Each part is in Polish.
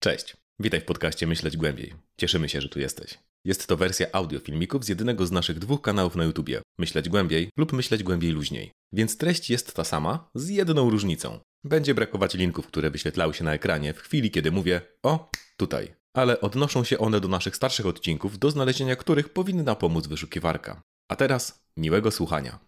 Cześć, witaj w podcaście Myśleć Głębiej. Cieszymy się, że tu jesteś. Jest to wersja audio filmików z jednego z naszych dwóch kanałów na YouTubie Myśleć Głębiej lub Myśleć Głębiej Luźniej. Więc treść jest ta sama, z jedną różnicą. Będzie brakować linków, które wyświetlały się na ekranie w chwili, kiedy mówię o tutaj. Ale odnoszą się one do naszych starszych odcinków, do znalezienia których powinna pomóc wyszukiwarka. A teraz miłego słuchania.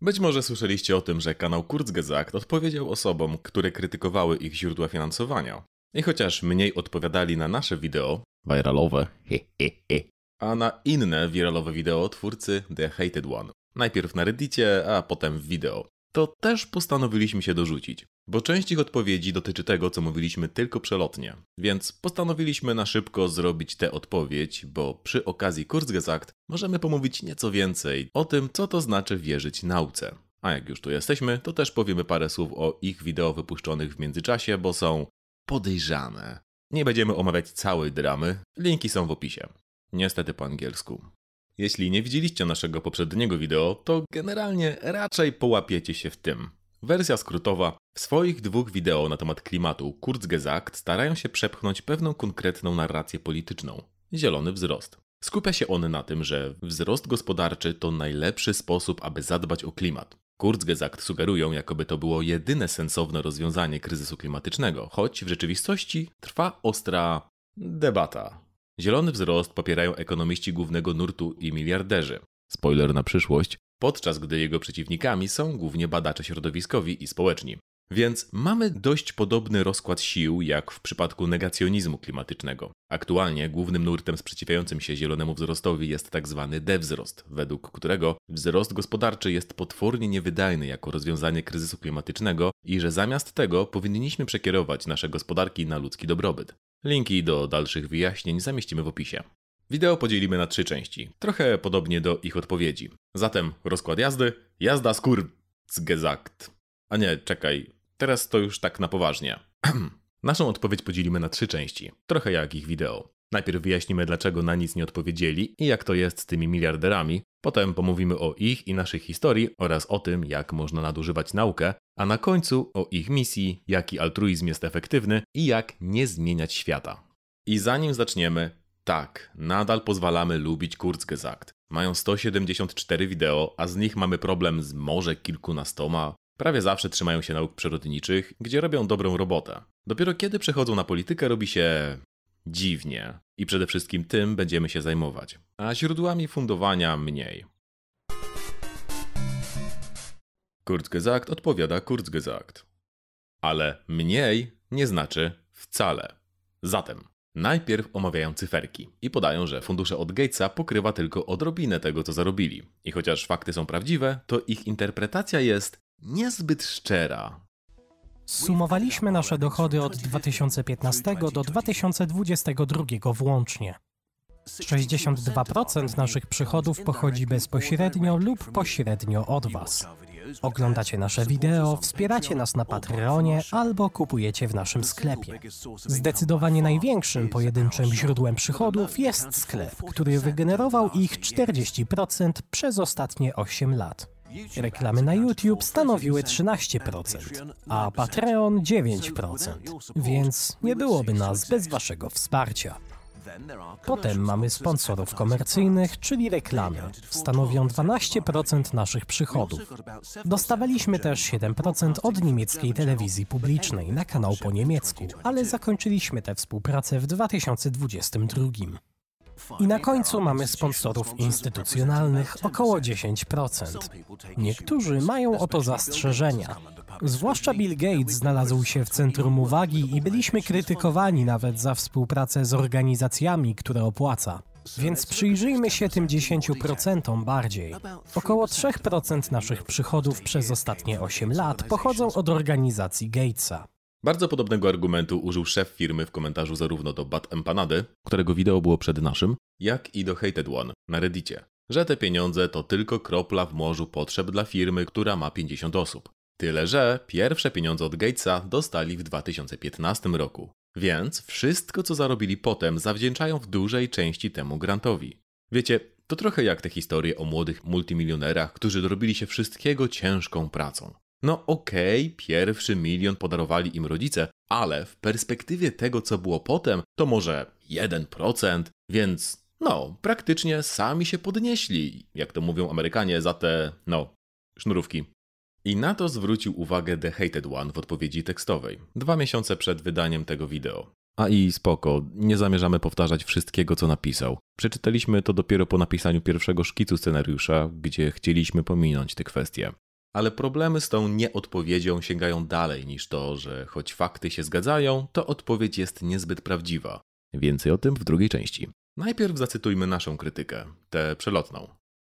Być może słyszeliście o tym, że kanał Kurzgesagt odpowiedział osobom, które krytykowały ich źródła finansowania. I chociaż mniej odpowiadali na nasze wideo, viralowe, a na inne wiralowe wideo twórcy The Hated One, najpierw na Reddicie, a potem w wideo, to też postanowiliśmy się dorzucić, bo część ich odpowiedzi dotyczy tego, co mówiliśmy tylko przelotnie. Więc postanowiliśmy na szybko zrobić tę odpowiedź, bo przy okazji Kurzgesagt możemy pomówić nieco więcej o tym, co to znaczy wierzyć nauce. A jak już tu jesteśmy, to też powiemy parę słów o ich wideo wypuszczonych w międzyczasie, bo są podejrzane. Nie będziemy omawiać całej dramy, linki są w opisie. Niestety po angielsku. Jeśli nie widzieliście naszego poprzedniego wideo, to generalnie raczej połapiecie się w tym. Wersja skrótowa. W swoich dwóch wideo na temat klimatu Kurzgesagt starają się przepchnąć pewną konkretną narrację polityczną. Zielony wzrost. Skupia się on na tym, że wzrost gospodarczy to najlepszy sposób, aby zadbać o klimat. Kurzgesagt sugerują, jakoby to było jedyne sensowne rozwiązanie kryzysu klimatycznego, choć w rzeczywistości trwa ostra debata. Zielony wzrost popierają ekonomiści głównego nurtu i miliarderzy. Spoiler na przyszłość, podczas gdy jego przeciwnikami są głównie badacze środowiskowi i społeczni. Więc mamy dość podobny rozkład sił jak w przypadku negacjonizmu klimatycznego. Aktualnie głównym nurtem sprzeciwiającym się zielonemu wzrostowi jest. Tak dewzrost, według którego wzrost gospodarczy jest potwornie niewydajny jako rozwiązanie kryzysu klimatycznego i że zamiast tego powinniśmy przekierować nasze gospodarki na ludzki dobrobyt. Linki do dalszych wyjaśnień zamieścimy w opisie. Wideo podzielimy na trzy części, trochę podobnie do ich odpowiedzi. Zatem rozkład jazdy, jazda Kurzgesagt. A nie, czekaj, Teraz to już tak na poważnie. Naszą odpowiedź podzielimy na trzy części, trochę jak ich wideo. Najpierw wyjaśnimy, dlaczego na nic nie odpowiedzieli i jak to jest z tymi miliarderami. Potem pomówimy o ich i naszej historii oraz o tym, jak można nadużywać naukę, a na końcu o ich misji, jaki altruizm jest efektywny i jak nie zmieniać świata. I zanim zaczniemy, tak, nadal pozwalamy lubić Kurzgesagt. Mają 174 wideo, a z nich mamy problem z może kilkunastoma, Prawie zawsze trzymają się nauk przyrodniczych, gdzie robią dobrą robotę. Dopiero kiedy przechodzą na politykę, robi się dziwnie. I przede wszystkim tym będziemy się zajmować. A źródłami fundowania mniej. Kurzgesagt odpowiada Kurzgesagt. Ale mniej nie znaczy wcale. Zatem Najpierw omawiają cyferki i podają, że fundusze od Gatesa pokrywa tylko odrobinę tego, co zarobili. I chociaż fakty są prawdziwe, to ich interpretacja jest niezbyt szczera. Sumowaliśmy nasze dochody od 2015 do 2022 włącznie. 62% naszych przychodów pochodzi bezpośrednio lub pośrednio od Was. Oglądacie nasze wideo, wspieracie nas na Patreonie albo kupujecie w naszym sklepie. Zdecydowanie największym pojedynczym źródłem przychodów jest sklep, który wygenerował ich 40% przez ostatnie 8 lat. Reklamy na YouTube stanowiły 13%, a Patreon 9%, więc nie byłoby nas bez Waszego wsparcia. Potem mamy sponsorów komercyjnych, czyli reklamy. Stanowią 12% naszych przychodów. Dostawaliśmy też 7% od niemieckiej telewizji publicznej na kanał po niemiecku, ale zakończyliśmy tę współpracę w 2022. I na końcu mamy sponsorów instytucjonalnych około 10%. Niektórzy mają o to zastrzeżenia. Zwłaszcza Bill Gates znalazł się w centrum uwagi i byliśmy krytykowani nawet za współpracę z organizacjami, które opłaca. Więc przyjrzyjmy się tym 10% bardziej. Około 3% naszych przychodów przez ostatnie 8 lat pochodzą od organizacji Gatesa. Bardzo podobnego argumentu użył szef firmy w komentarzu zarówno do Bad Empanady, którego wideo było przed naszym, jak i do Hated One na Reddicie, że te pieniądze to tylko kropla w morzu potrzeb dla firmy, która ma 50 osób. Tyle, że pierwsze pieniądze od Gatesa dostali w 2015 roku. Więc wszystko, co zarobili potem, zawdzięczają w dużej części temu grantowi. Wiecie, to trochę jak te historie o młodych multimilionerach, którzy dorobili się wszystkiego ciężką pracą. No okej, okay, pierwszy milion podarowali im rodzice, ale w perspektywie tego, co było potem, to może 1%, więc no, praktycznie sami się podnieśli, jak to mówią Amerykanie, za te, no, sznurówki. I na to zwrócił uwagę The Hated One w odpowiedzi tekstowej, dwa miesiące przed wydaniem tego wideo. A i spoko, nie zamierzamy powtarzać wszystkiego, co napisał. Przeczytaliśmy to dopiero po napisaniu pierwszego szkicu scenariusza, gdzie chcieliśmy pominąć te kwestie. Ale problemy z tą nieodpowiedzią sięgają dalej niż to, że choć fakty się zgadzają, to odpowiedź jest niezbyt prawdziwa. Więcej o tym w drugiej części. Najpierw zacytujmy naszą krytykę, tę przelotną.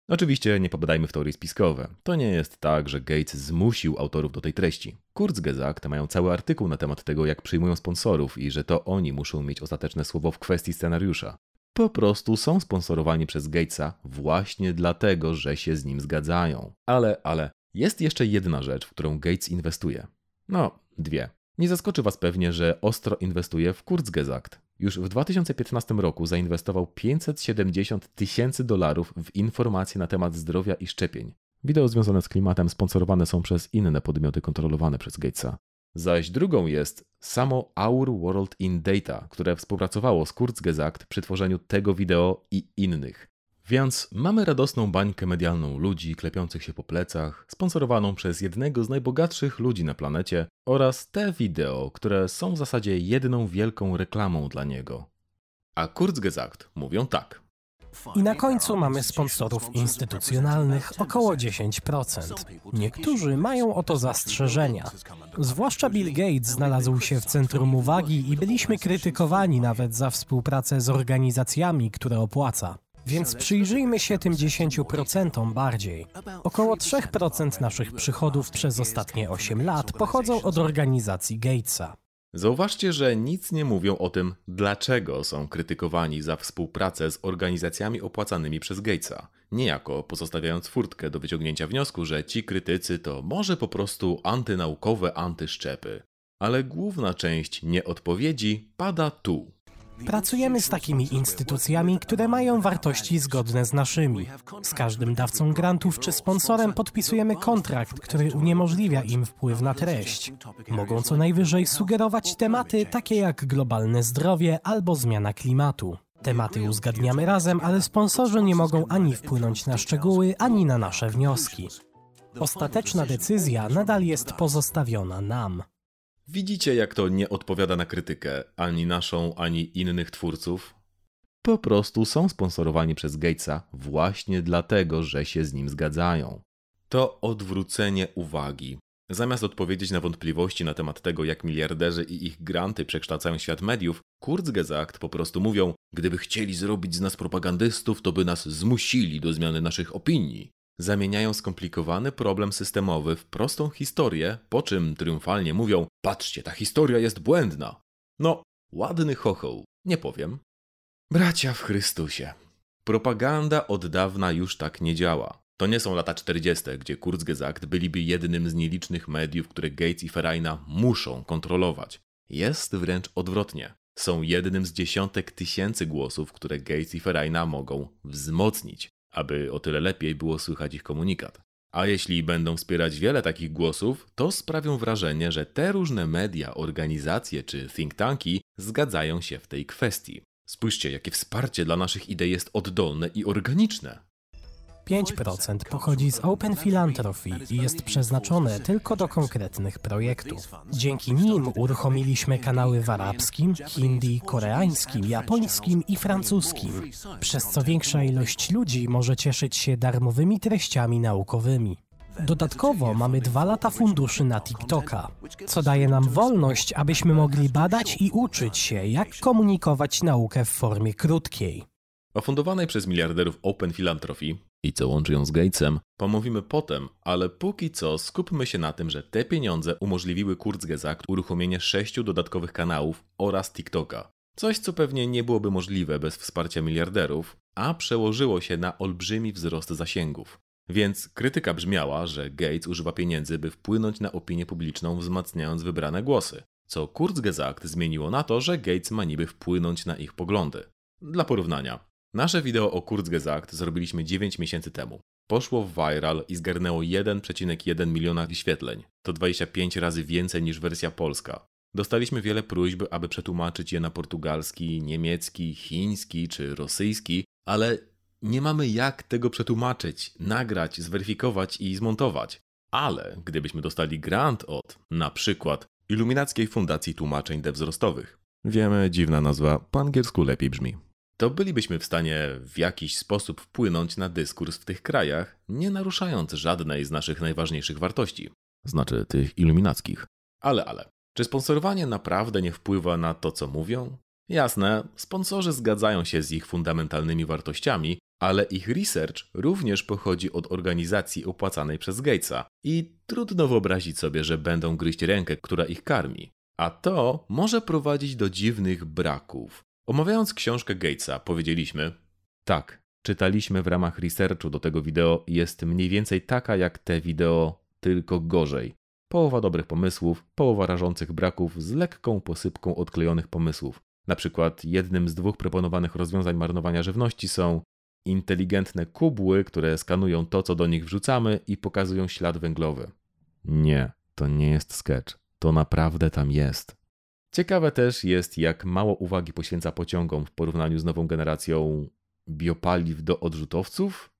Oczywiście nie popadajmy w teorie spiskowe. To nie jest tak, że Gates zmusił autorów do tej treści. Kurzgesagt mają cały artykuł na temat tego, jak przyjmują sponsorów i że to oni muszą mieć ostateczne słowo w kwestii scenariusza. Po prostu są sponsorowani przez Gatesa właśnie dlatego, że się z nim zgadzają. Ale, ale, jest jeszcze jedna rzecz, w którą Gates inwestuje. No, dwie. Nie zaskoczy Was pewnie, że ostro inwestuje w Kurzgesagt. Już w 2015 roku zainwestował 570 tysięcy dolarów w informacje na temat zdrowia i szczepień. Wideo związane z klimatem sponsorowane są przez inne podmioty kontrolowane przez Gatesa. Zaś drugą jest samo Our World in Data, które współpracowało z Kurzgesagt przy tworzeniu tego wideo i innych. Więc mamy radosną bańkę medialną ludzi klepiących się po plecach, sponsorowaną przez jednego z najbogatszych ludzi na planecie oraz te wideo, które są w zasadzie jedną wielką reklamą dla niego. A Kurzgesagt mówią tak. I na końcu mamy sponsorów instytucjonalnych około 10%. Niektórzy mają o to zastrzeżenia. Zwłaszcza Bill Gates znalazł się w centrum uwagi i byliśmy krytykowani nawet za współpracę z organizacjami, które opłaca. Więc przyjrzyjmy się tym 10% bardziej. Około 3% naszych przychodów przez ostatnie 8 lat pochodzą od organizacji Gatesa. Zauważcie, że nic nie mówią o tym, dlaczego są krytykowani za współpracę z organizacjami opłacanymi przez Gatesa. Niejako pozostawiając furtkę do wyciągnięcia wniosku, że ci krytycy to może po prostu antynaukowe antyszczepy. Ale główna część nieodpowiedzi pada tu. Pracujemy z takimi instytucjami, które mają wartości zgodne z naszymi. Z każdym dawcą grantów czy sponsorem podpisujemy kontrakt, który uniemożliwia im wpływ na treść. Mogą co najwyżej sugerować tematy takie jak globalne zdrowie albo zmiana klimatu. Tematy uzgadniamy razem, ale sponsorzy nie mogą ani wpłynąć na szczegóły, ani na nasze wnioski. Ostateczna decyzja nadal jest pozostawiona nam. Widzicie, jak to nie odpowiada na krytykę ani naszą, ani innych twórców? Po prostu są sponsorowani przez Gatesa właśnie dlatego, że się z nim zgadzają. To odwrócenie uwagi. Zamiast odpowiedzieć na wątpliwości na temat tego, jak miliarderzy i ich granty przekształcają świat mediów, Kurzgesagt po prostu mówią: Gdyby chcieli zrobić z nas propagandystów, to by nas zmusili do zmiany naszych opinii zamieniają skomplikowany problem systemowy w prostą historię, po czym triumfalnie mówią: Patrzcie, ta historia jest błędna. No, ładny chochoł, nie powiem. Bracia w Chrystusie. Propaganda od dawna już tak nie działa. To nie są lata 40., gdzie Kurzgesagt byliby jednym z nielicznych mediów, które Gates i Ferajna muszą kontrolować. Jest wręcz odwrotnie. Są jednym z dziesiątek tysięcy głosów, które Gates i Ferajna mogą wzmocnić aby o tyle lepiej było słychać ich komunikat. A jeśli będą wspierać wiele takich głosów, to sprawią wrażenie, że te różne media, organizacje czy think tanki zgadzają się w tej kwestii. Spójrzcie, jakie wsparcie dla naszych idei jest oddolne i organiczne. 5% pochodzi z Open Philanthropy i jest przeznaczone tylko do konkretnych projektów. Dzięki nim uruchomiliśmy kanały w arabskim, hindi, koreańskim, japońskim i francuskim, przez co większa ilość ludzi może cieszyć się darmowymi treściami naukowymi. Dodatkowo mamy dwa lata funduszy na TikToka, co daje nam wolność, abyśmy mogli badać i uczyć się, jak komunikować naukę w formie krótkiej. O fundowanej przez miliarderów Open Philanthropy i co łączy ją z Gatesem, pomówimy potem, ale póki co skupmy się na tym, że te pieniądze umożliwiły Kurzgesagt uruchomienie sześciu dodatkowych kanałów oraz TikToka. Coś, co pewnie nie byłoby możliwe bez wsparcia miliarderów, a przełożyło się na olbrzymi wzrost zasięgów. Więc krytyka brzmiała, że Gates używa pieniędzy, by wpłynąć na opinię publiczną, wzmacniając wybrane głosy. Co Kurzgesagt zmieniło na to, że Gates ma niby wpłynąć na ich poglądy. Dla porównania, Nasze wideo o Kurzgesagt zrobiliśmy 9 miesięcy temu. Poszło w viral i zgarnęło 1,1 miliona wyświetleń. To 25 razy więcej niż wersja polska. Dostaliśmy wiele próśb, aby przetłumaczyć je na portugalski, niemiecki, chiński czy rosyjski, ale nie mamy jak tego przetłumaczyć, nagrać, zweryfikować i zmontować. Ale gdybyśmy dostali grant od, na przykład, Iluminackiej Fundacji Tłumaczeń Dewzrostowych, wiemy, dziwna nazwa, po angielsku lepiej brzmi, to bylibyśmy w stanie w jakiś sposób wpłynąć na dyskurs w tych krajach, nie naruszając żadnej z naszych najważniejszych wartości, znaczy tych iluminackich. Ale, ale, czy sponsorowanie naprawdę nie wpływa na to, co mówią? Jasne, sponsorzy zgadzają się z ich fundamentalnymi wartościami, ale ich research również pochodzi od organizacji opłacanej przez Gatesa i trudno wyobrazić sobie, że będą gryźć rękę, która ich karmi. A to może prowadzić do dziwnych braków. Omawiając książkę Gatesa, powiedzieliśmy: Tak, czytaliśmy w ramach researchu do tego wideo, jest mniej więcej taka jak te wideo, tylko gorzej. Połowa dobrych pomysłów, połowa rażących braków z lekką posypką odklejonych pomysłów. Na przykład jednym z dwóch proponowanych rozwiązań marnowania żywności są inteligentne kubły, które skanują to, co do nich wrzucamy i pokazują ślad węglowy. Nie, to nie jest sketch. To naprawdę tam jest. Ciekawe też jest, jak mało uwagi poświęca pociągom w porównaniu z nową generacją biopaliw do odrzutowców?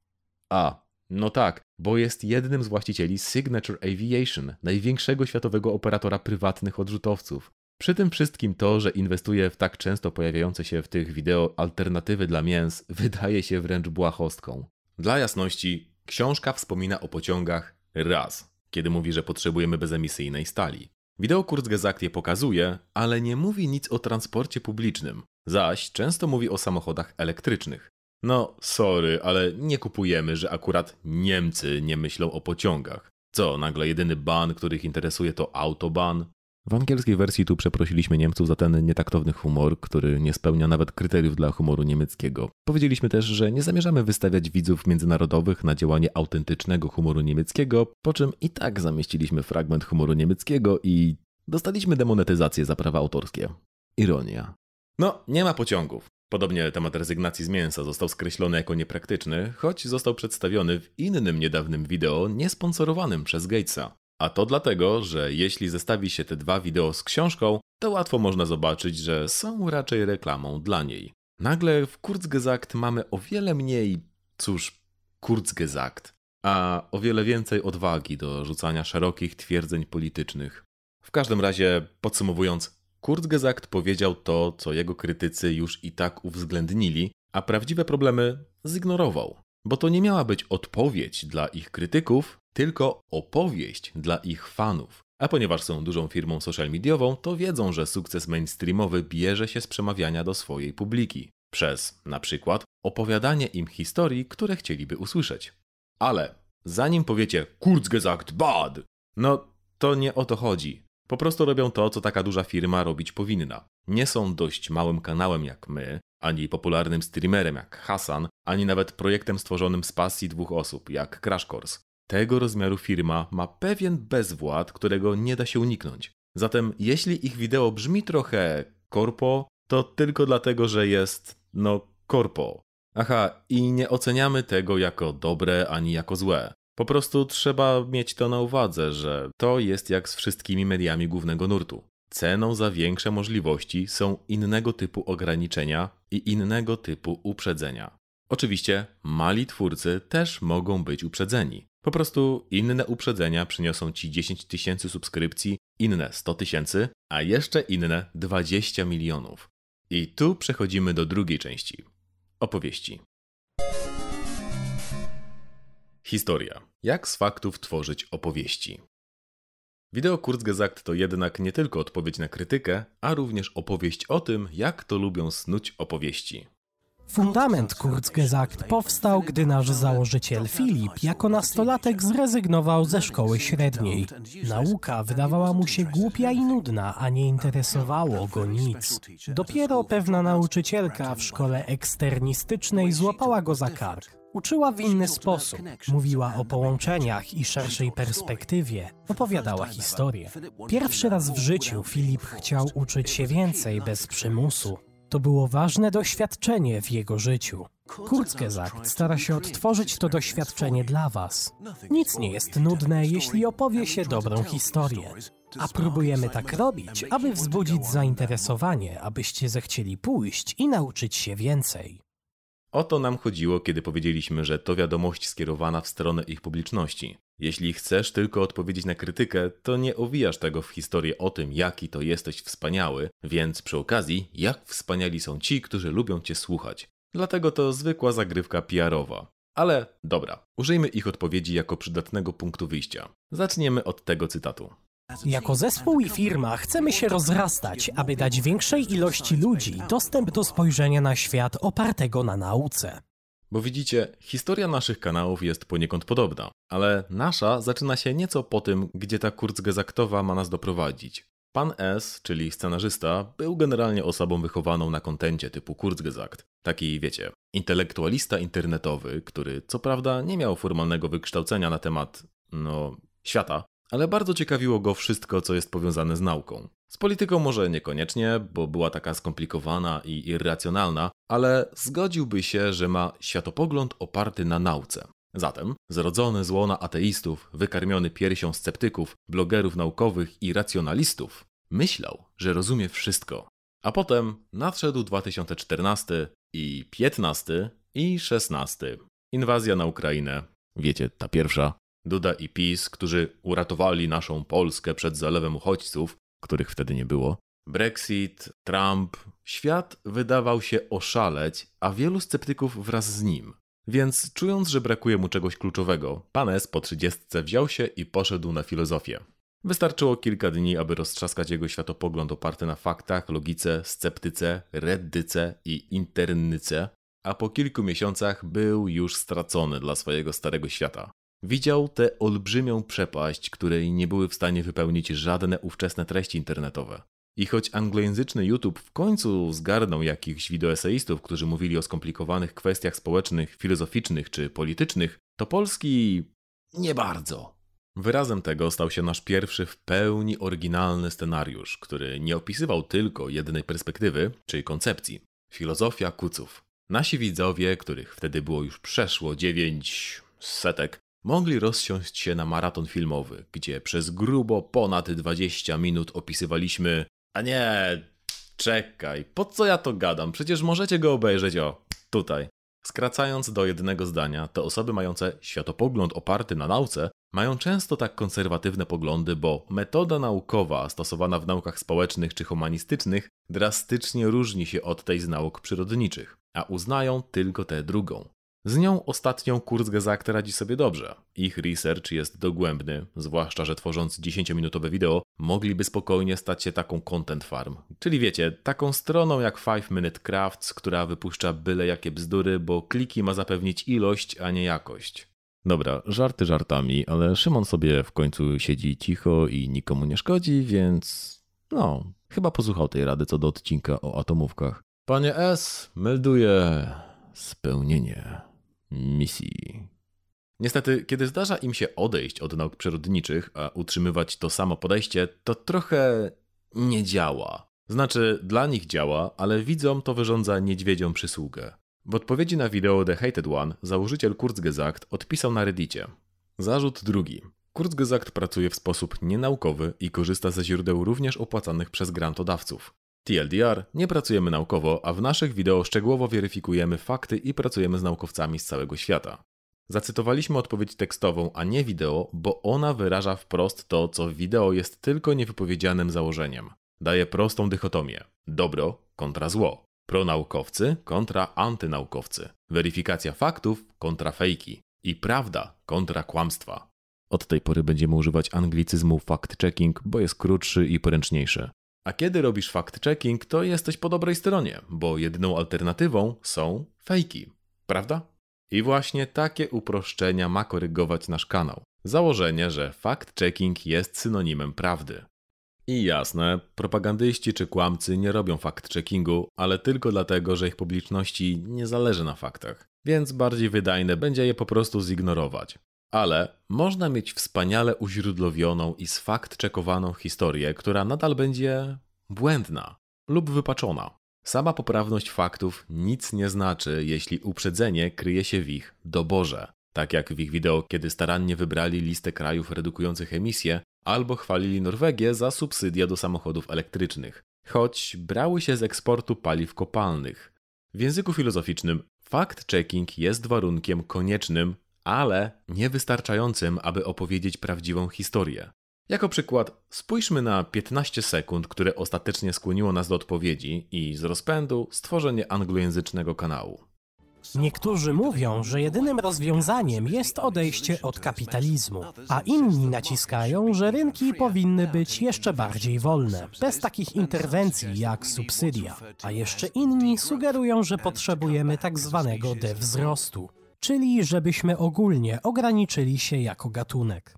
A, no tak, bo jest jednym z właścicieli Signature Aviation, największego światowego operatora prywatnych odrzutowców. Przy tym wszystkim to, że inwestuje w tak często pojawiające się w tych wideo alternatywy dla mięs, wydaje się wręcz błahostką. Dla jasności, książka wspomina o pociągach raz, kiedy mówi, że potrzebujemy bezemisyjnej stali. Wideo Kurzgesagt je pokazuje, ale nie mówi nic o transporcie publicznym, zaś często mówi o samochodach elektrycznych. No, sorry, ale nie kupujemy, że akurat Niemcy nie myślą o pociągach. Co, nagle jedyny ban, których interesuje to autoban? W angielskiej wersji tu przeprosiliśmy Niemców za ten nietaktowny humor, który nie spełnia nawet kryteriów dla humoru niemieckiego. Powiedzieliśmy też, że nie zamierzamy wystawiać widzów międzynarodowych na działanie autentycznego humoru niemieckiego, po czym i tak zamieściliśmy fragment humoru niemieckiego i dostaliśmy demonetyzację za prawa autorskie. Ironia. No, nie ma pociągów. Podobnie temat rezygnacji z mięsa został skreślony jako niepraktyczny, choć został przedstawiony w innym niedawnym wideo niesponsorowanym przez Gatesa. A to dlatego, że jeśli zestawi się te dwa wideo z książką, to łatwo można zobaczyć, że są raczej reklamą dla niej. Nagle w Kurzgesagt mamy o wiele mniej, cóż, Kurzgesagt, a o wiele więcej odwagi do rzucania szerokich twierdzeń politycznych. W każdym razie, podsumowując, Kurzgesagt powiedział to, co jego krytycy już i tak uwzględnili, a prawdziwe problemy zignorował. Bo to nie miała być odpowiedź dla ich krytyków, tylko opowieść dla ich fanów. A ponieważ są dużą firmą social mediową, to wiedzą, że sukces mainstreamowy bierze się z przemawiania do swojej publiki. Przez, na przykład, opowiadanie im historii, które chcieliby usłyszeć. Ale zanim powiecie Kurzgesagt bad, no to nie o to chodzi. Po prostu robią to, co taka duża firma robić powinna. Nie są dość małym kanałem jak my, ani popularnym streamerem jak Hasan, ani nawet projektem stworzonym z pasji dwóch osób jak Crash Course. Tego rozmiaru firma ma pewien bezwład, którego nie da się uniknąć. Zatem jeśli ich wideo brzmi trochę korpo, to tylko dlatego, że jest, no, korpo. Aha, i nie oceniamy tego jako dobre ani jako złe. Po prostu trzeba mieć to na uwadze, że to jest jak z wszystkimi mediami głównego nurtu. Ceną za większe możliwości są innego typu ograniczenia i innego typu uprzedzenia. Oczywiście mali twórcy też mogą być uprzedzeni. Po prostu inne uprzedzenia przyniosą ci 10 tysięcy subskrypcji, inne 100 tysięcy, a jeszcze inne 20 milionów. I tu przechodzimy do drugiej części opowieści. Historia. Jak z faktów tworzyć opowieści? Wideo Kurzgesagt to jednak nie tylko odpowiedź na krytykę, a również opowieść o tym, jak to lubią snuć opowieści. Fundament Kurzgesagt powstał, gdy nasz założyciel Filip jako nastolatek zrezygnował ze szkoły średniej. Nauka wydawała mu się głupia i nudna, a nie interesowało go nic. Dopiero pewna nauczycielka w szkole eksternistycznej złapała go za kark. Uczyła w inny sposób. Mówiła o połączeniach i szerszej perspektywie. Opowiadała historię. Pierwszy raz w życiu Filip chciał uczyć się więcej bez przymusu. To było ważne doświadczenie w jego życiu. Kurzgesagt stara się odtworzyć to doświadczenie dla Was. Nic nie jest nudne, jeśli opowie się dobrą historię. A próbujemy tak robić, aby wzbudzić zainteresowanie, abyście zechcieli pójść i nauczyć się więcej. O to nam chodziło, kiedy powiedzieliśmy, że to wiadomość skierowana w stronę ich publiczności. Jeśli chcesz tylko odpowiedzieć na krytykę, to nie owijasz tego w historię o tym, jaki to jesteś wspaniały, więc przy okazji, jak wspaniali są ci, którzy lubią cię słuchać. Dlatego to zwykła zagrywka PR-owa. Ale dobra, użyjmy ich odpowiedzi jako przydatnego punktu wyjścia. Zaczniemy od tego cytatu. Jako zespół i firma chcemy się rozrastać, aby dać większej ilości ludzi dostęp do spojrzenia na świat opartego na nauce. Bo widzicie, historia naszych kanałów jest poniekąd podobna, ale nasza zaczyna się nieco po tym, gdzie ta Kurzgesagtowa ma nas doprowadzić. Pan S, czyli scenarzysta, był generalnie osobą wychowaną na kontencie typu Kurzgesagt. Taki, wiecie, intelektualista internetowy, który co prawda nie miał formalnego wykształcenia na temat, no, świata, ale bardzo ciekawiło go wszystko, co jest powiązane z nauką. Z polityką może niekoniecznie, bo była taka skomplikowana i irracjonalna, ale zgodziłby się, że ma światopogląd oparty na nauce. Zatem, zrodzony z łona ateistów, wykarmiony piersią sceptyków, blogerów naukowych i racjonalistów, myślał, że rozumie wszystko. A potem nadszedł 2014 i 15 i 16. Inwazja na Ukrainę. Wiecie, ta pierwsza. Duda i PiS, którzy uratowali naszą Polskę przed zalewem uchodźców, których wtedy nie było. Brexit, Trump. Świat wydawał się oszaleć, a wielu sceptyków wraz z nim. Więc czując, że brakuje mu czegoś kluczowego, pan S po trzydziestce wziął się i poszedł na filozofię. Wystarczyło kilka dni, aby roztrzaskać jego światopogląd oparty na faktach, logice, sceptyce, reddyce i internyce, a po kilku miesiącach był już stracony dla swojego starego świata. Widział tę olbrzymią przepaść, której nie były w stanie wypełnić żadne ówczesne treści internetowe. I choć anglojęzyczny YouTube w końcu zgarnął jakichś wideoeseistów, którzy mówili o skomplikowanych kwestiach społecznych, filozoficznych czy politycznych, to polski nie bardzo. Wyrazem tego stał się nasz pierwszy w pełni oryginalny scenariusz, który nie opisywał tylko jednej perspektywy czy koncepcji. Filozofia kuców. Nasi widzowie, których wtedy było już przeszło dziewięć setek, mogli rozsiąść się na maraton filmowy, gdzie przez grubo ponad 20 minut opisywaliśmy a nie, czekaj, po co ja to gadam? Przecież możecie go obejrzeć, o, tutaj. Skracając do jednego zdania, te osoby mające światopogląd oparty na nauce mają często tak konserwatywne poglądy, bo metoda naukowa stosowana w naukach społecznych czy humanistycznych drastycznie różni się od tej z nauk przyrodniczych, a uznają tylko tę drugą. Z nią ostatnią Kurzgesagt radzi sobie dobrze. Ich research jest dogłębny, zwłaszcza, że tworząc 10-minutowe wideo, mogliby spokojnie stać się taką content farm. Czyli wiecie, taką stroną jak 5 Minute Crafts, która wypuszcza byle jakie bzdury, bo kliki ma zapewnić ilość, a nie jakość. Dobra, żarty żartami, ale Szymon sobie w końcu siedzi cicho i nikomu nie szkodzi, więc no, chyba posłuchał tej rady co do odcinka o atomówkach. Panie S, melduję spełnienie misji. Niestety, kiedy zdarza im się odejść od nauk przyrodniczych, a utrzymywać to samo podejście, to trochę nie działa. Znaczy, dla nich działa, ale widzom to wyrządza niedźwiedzią przysługę. W odpowiedzi na wideo The Hated One założyciel Kurzgesagt odpisał na reddicie. Zarzut drugi. Kurzgesagt pracuje w sposób nienaukowy i korzysta ze źródeł również opłacanych przez grantodawców. TLDR, nie pracujemy naukowo, a w naszych wideo szczegółowo weryfikujemy fakty i pracujemy z naukowcami z całego świata. Zacytowaliśmy odpowiedź tekstową, a nie wideo, bo ona wyraża wprost to, co w wideo jest tylko niewypowiedzianym założeniem. Daje prostą dychotomię: dobro kontra zło, pronaukowcy kontra antynaukowcy, weryfikacja faktów kontra fejki i prawda kontra kłamstwa. Od tej pory będziemy używać anglicyzmu fact-checking, bo jest krótszy i poręczniejszy. A kiedy robisz fact-checking, to jesteś po dobrej stronie, bo jedyną alternatywą są fejki, prawda? I właśnie takie uproszczenia ma korygować nasz kanał. Założenie, że fact-checking jest synonimem prawdy. I jasne, propagandyści czy kłamcy nie robią fact-checkingu, ale tylko dlatego, że ich publiczności nie zależy na faktach. Więc bardziej wydajne będzie je po prostu zignorować. Ale można mieć wspaniale uźródłowioną i sfakt-czekowaną historię, która nadal będzie błędna lub wypaczona. Sama poprawność faktów nic nie znaczy, jeśli uprzedzenie kryje się w ich doborze. Tak jak w ich wideo, kiedy starannie wybrali listę krajów redukujących emisję, albo chwalili Norwegię za subsydia do samochodów elektrycznych, choć brały się z eksportu paliw kopalnych. W języku filozoficznym fact-checking jest warunkiem koniecznym, ale niewystarczającym, aby opowiedzieć prawdziwą historię. Jako przykład, spójrzmy na 15 sekund, które ostatecznie skłoniło nas do odpowiedzi i z rozpędu stworzenie anglojęzycznego kanału. Niektórzy mówią, że jedynym rozwiązaniem jest odejście od kapitalizmu, a inni naciskają, że rynki powinny być jeszcze bardziej wolne, bez takich interwencji jak subsydia. A jeszcze inni sugerują, że potrzebujemy tak zwanego dewzrostu, czyli żebyśmy ogólnie ograniczyli się jako gatunek.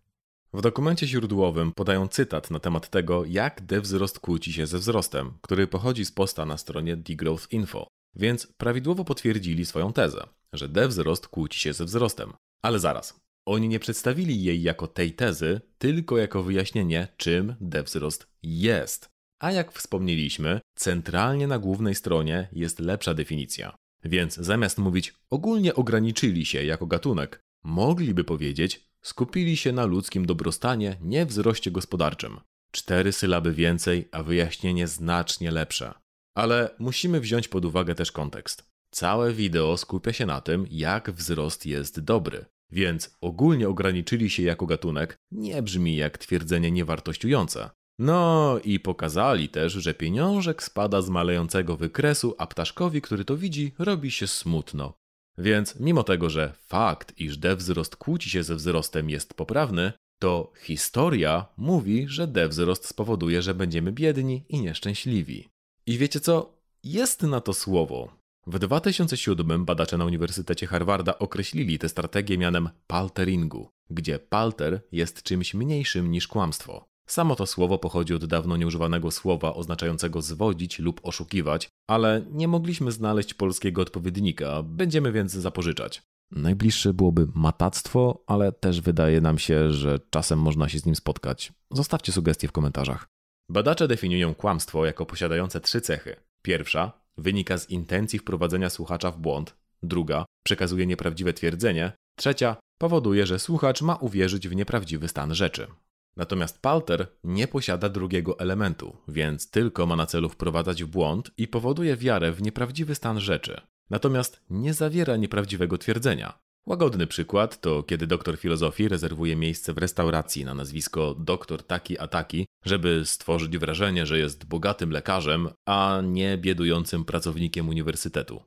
W dokumencie źródłowym podają cytat na temat tego, jak dewzrost kłóci się ze wzrostem, który pochodzi z posta na stronie Degrowth Info. Więc prawidłowo potwierdzili swoją tezę, że dewzrost kłóci się ze wzrostem. Ale zaraz. Oni nie przedstawili jej jako tej tezy, tylko jako wyjaśnienie, czym dewzrost jest. A jak wspomnieliśmy, centralnie na głównej stronie jest lepsza definicja. Więc zamiast mówić ogólnie ograniczyli się jako gatunek, mogliby powiedzieć skupili się na ludzkim dobrostanie, nie wzroście gospodarczym. Cztery sylaby więcej, a wyjaśnienie znacznie lepsze. Ale musimy wziąć pod uwagę też kontekst. Całe wideo skupia się na tym, jak wzrost jest dobry, więc ogólnie ograniczyli się jako gatunek nie brzmi jak twierdzenie niewartościujące. No i pokazali też, że pieniążek spada z malejącego wykresu, a ptaszkowi, który to widzi, robi się smutno. Więc mimo tego, że fakt, iż wzrost kłóci się ze wzrostem jest poprawny, to historia mówi, że wzrost spowoduje, że będziemy biedni i nieszczęśliwi. I wiecie co? Jest na to słowo. W 2007 badacze na Uniwersytecie Harvarda określili tę strategię mianem palteringu, gdzie palter jest czymś mniejszym niż kłamstwo. Samo to słowo pochodzi od dawno nieużywanego słowa oznaczającego zwodzić lub oszukiwać, ale nie mogliśmy znaleźć polskiego odpowiednika, będziemy więc zapożyczać. Najbliższe byłoby matactwo, ale też wydaje nam się, że czasem można się z nim spotkać. Zostawcie sugestie w komentarzach. Badacze definiują kłamstwo jako posiadające trzy cechy. Pierwsza wynika z intencji wprowadzenia słuchacza w błąd, druga przekazuje nieprawdziwe twierdzenie, trzecia powoduje, że słuchacz ma uwierzyć w nieprawdziwy stan rzeczy. Natomiast Palter nie posiada drugiego elementu, więc tylko ma na celu wprowadzać w błąd i powoduje wiarę w nieprawdziwy stan rzeczy. Natomiast nie zawiera nieprawdziwego twierdzenia. Łagodny przykład to kiedy doktor filozofii rezerwuje miejsce w restauracji na nazwisko doktor taki a taki, żeby stworzyć wrażenie, że jest bogatym lekarzem, a nie biedującym pracownikiem uniwersytetu.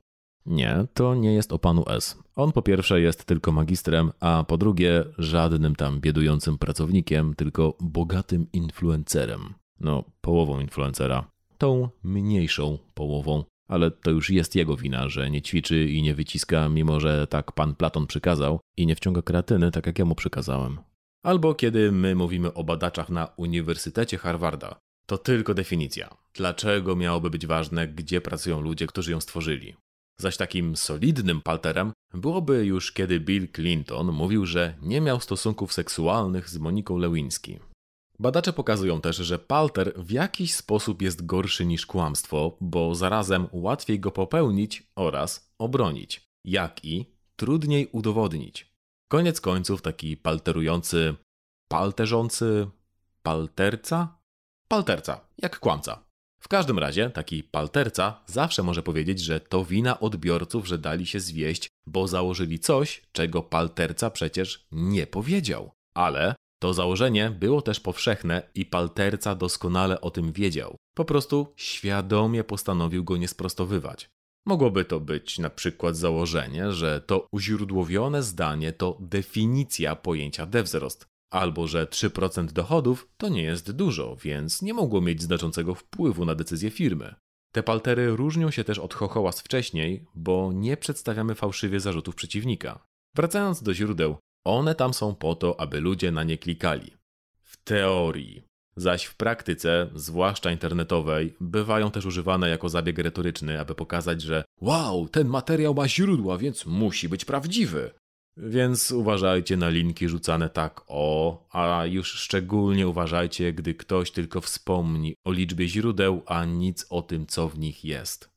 Nie, to nie jest o panu S. On po pierwsze jest tylko magistrem, a po drugie żadnym tam biedującym pracownikiem, tylko bogatym influencerem. No, połową influencera. Tą mniejszą połową. Ale to już jest jego wina, że nie ćwiczy i nie wyciska, mimo że tak pan Platon przykazał, i nie wciąga kreatyny, tak jak ja mu przykazałem. Albo kiedy my mówimy o badaczach na Uniwersytecie Harvarda, to tylko definicja. Dlaczego miałoby być ważne, gdzie pracują ludzie, którzy ją stworzyli? Zaś takim solidnym palterem byłoby już kiedy Bill Clinton mówił, że nie miał stosunków seksualnych z Moniką Lewinsky. Badacze pokazują też, że palter w jakiś sposób jest gorszy niż kłamstwo, bo zarazem łatwiej go popełnić oraz obronić, jak i trudniej udowodnić. Koniec końców taki palterujący, palterzący, palterca? Palterca, jak kłamca. W każdym razie taki palterca zawsze może powiedzieć, że to wina odbiorców, że dali się zwieść, bo założyli coś, czego palterca przecież nie powiedział. Ale to założenie było też powszechne i palterca doskonale o tym wiedział. Po prostu świadomie postanowił go nie sprostowywać. Mogłoby to być na przykład założenie, że to uźródłowione zdanie to definicja pojęcia dewzrost, albo że 3% dochodów to nie jest dużo, więc nie mogło mieć znaczącego wpływu na decyzję firmy. Te paltery różnią się też od chochoła z wcześniej, bo nie przedstawiamy fałszywie zarzutów przeciwnika. Wracając do źródeł, one tam są po to, aby ludzie na nie klikali. W teorii. Zaś w praktyce, zwłaszcza internetowej, bywają też używane jako zabieg retoryczny, aby pokazać, że wow, ten materiał ma źródła, więc musi być prawdziwy. Więc uważajcie na linki rzucane tak o, a już szczególnie uważajcie, gdy ktoś tylko wspomni o liczbie źródeł, a nic o tym, co w nich jest.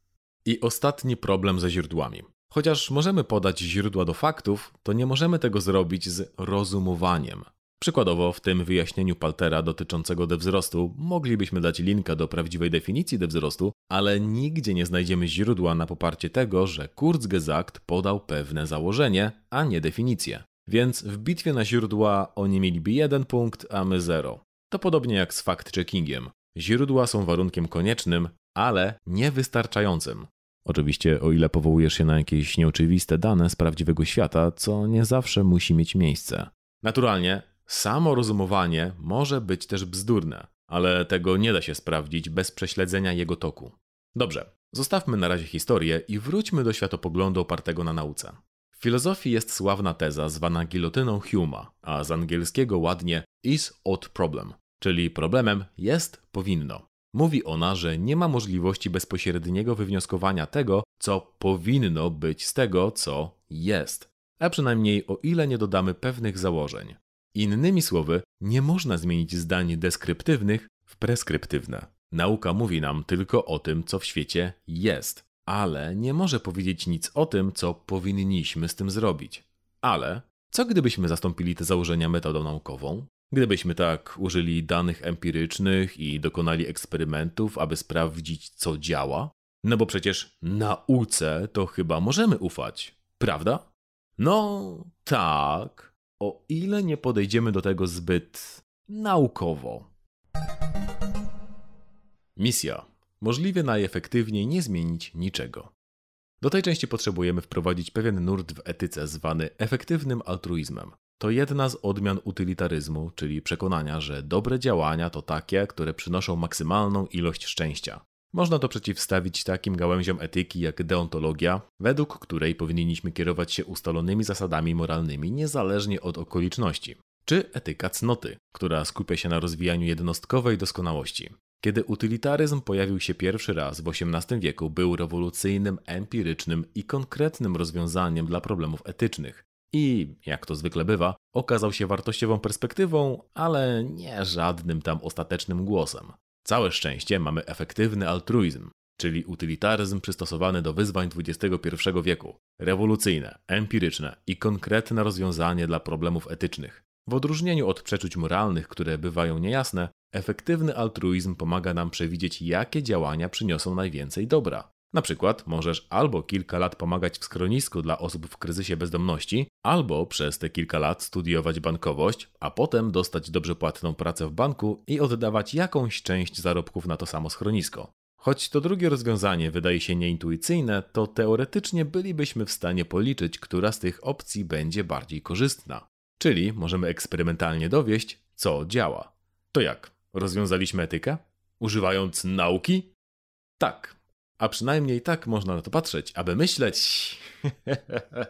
I ostatni problem ze źródłami. Chociaż możemy podać źródła do faktów, to nie możemy tego zrobić z rozumowaniem. Przykładowo, w tym wyjaśnieniu Paltera dotyczącego dewzrostu moglibyśmy dać linka do prawdziwej definicji dewzrostu, ale nigdzie nie znajdziemy źródła na poparcie tego, że Kurzgesagt podał pewne założenie, a nie definicję. Więc w bitwie na źródła oni mieliby jeden punkt, a my zero. To podobnie jak z fact-checkingiem. Źródła są warunkiem koniecznym, ale niewystarczającym. Oczywiście, o ile powołujesz się na jakieś nieoczywiste dane z prawdziwego świata, co nie zawsze musi mieć miejsce. Naturalnie, samo rozumowanie może być też bzdurne, ale tego nie da się sprawdzić bez prześledzenia jego toku. Dobrze, zostawmy na razie historię i wróćmy do światopoglądu opartego na nauce. W filozofii jest sławna teza zwana gilotyną Huma, a z angielskiego ładnie is ought problem, czyli problemem jest powinno. Mówi ona, że nie ma możliwości bezpośredniego wywnioskowania tego, co powinno być z tego, co jest, a przynajmniej o ile nie dodamy pewnych założeń. Innymi słowy, nie można zmienić zdań deskryptywnych w preskryptywne. Nauka mówi nam tylko o tym, co w świecie jest, ale nie może powiedzieć nic o tym, co powinniśmy z tym zrobić. Ale co gdybyśmy zastąpili te założenia metodą naukową? Gdybyśmy tak użyli danych empirycznych i dokonali eksperymentów, aby sprawdzić, co działa? No bo przecież nauce to chyba możemy ufać, prawda? No tak, o ile nie podejdziemy do tego zbyt naukowo. Misja. Możliwie najefektywniej nie zmienić niczego. Do tej części potrzebujemy wprowadzić pewien nurt w etyce zwany efektywnym altruizmem. To jedna z odmian utylitaryzmu, czyli przekonania, że dobre działania to takie, które przynoszą maksymalną ilość szczęścia. Można to przeciwstawić takim gałęziom etyki jak deontologia, według której powinniśmy kierować się ustalonymi zasadami moralnymi niezależnie od okoliczności, czy etyka cnoty, która skupia się na rozwijaniu jednostkowej doskonałości. Kiedy utylitaryzm pojawił się pierwszy raz w XVIII wieku, był rewolucyjnym, empirycznym i konkretnym rozwiązaniem dla problemów etycznych. I, jak to zwykle bywa, okazał się wartościową perspektywą, ale nie żadnym tam ostatecznym głosem. Całe szczęście mamy efektywny altruizm, czyli utylitaryzm przystosowany do wyzwań XXI wieku. Rewolucyjne, empiryczne i konkretne rozwiązanie dla problemów etycznych. W odróżnieniu od przeczuć moralnych, które bywają niejasne, efektywny altruizm pomaga nam przewidzieć, jakie działania przyniosą najwięcej dobra. Na przykład możesz albo kilka lat pomagać w schronisku dla osób w kryzysie bezdomności, albo przez te kilka lat studiować bankowość, a potem dostać dobrze płatną pracę w banku i oddawać jakąś część zarobków na to samo schronisko. Choć to drugie rozwiązanie wydaje się nieintuicyjne, to teoretycznie bylibyśmy w stanie policzyć, która z tych opcji będzie bardziej korzystna. Czyli możemy eksperymentalnie dowieść, co działa. To jak? Rozwiązaliśmy etykę? Używając nauki? Tak, a przynajmniej tak można na to patrzeć, aby myśleć.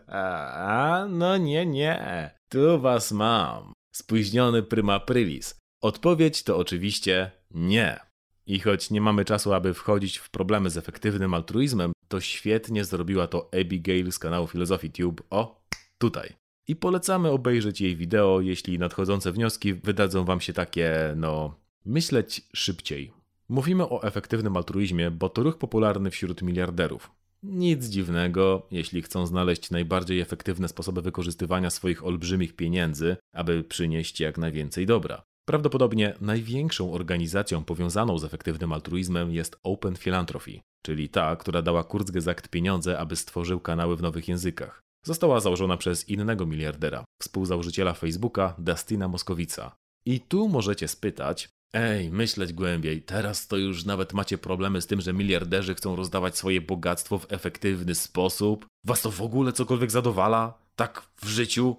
A, no nie, nie. Tu was mam. Spóźniony prima aprilis. Odpowiedź to oczywiście nie. I choć nie mamy czasu, aby wchodzić w problemy z efektywnym altruizmem, to świetnie zrobiła to Abigail z kanału Philosophy Tube. O, tutaj. I polecamy obejrzeć jej wideo, jeśli nadchodzące wnioski wydadzą wam się takie, no, myśleć szybciej. Mówimy o efektywnym altruizmie, bo to ruch popularny wśród miliarderów. Nic dziwnego, jeśli chcą znaleźć najbardziej efektywne sposoby wykorzystywania swoich olbrzymich pieniędzy, aby przynieść jak najwięcej dobra. Prawdopodobnie największą organizacją powiązaną z efektywnym altruizmem jest Open Philanthropy, czyli ta, która dała Kurzgesagt pieniądze, aby stworzył kanały w nowych językach. Została założona przez innego miliardera, współzałożyciela Facebooka, Dustina Moskowica. I tu możecie spytać, Ej, myśleć głębiej. Teraz to już nawet macie problemy z tym, że miliarderzy chcą rozdawać swoje bogactwo w efektywny sposób. Was to w ogóle cokolwiek zadowala? Tak w życiu?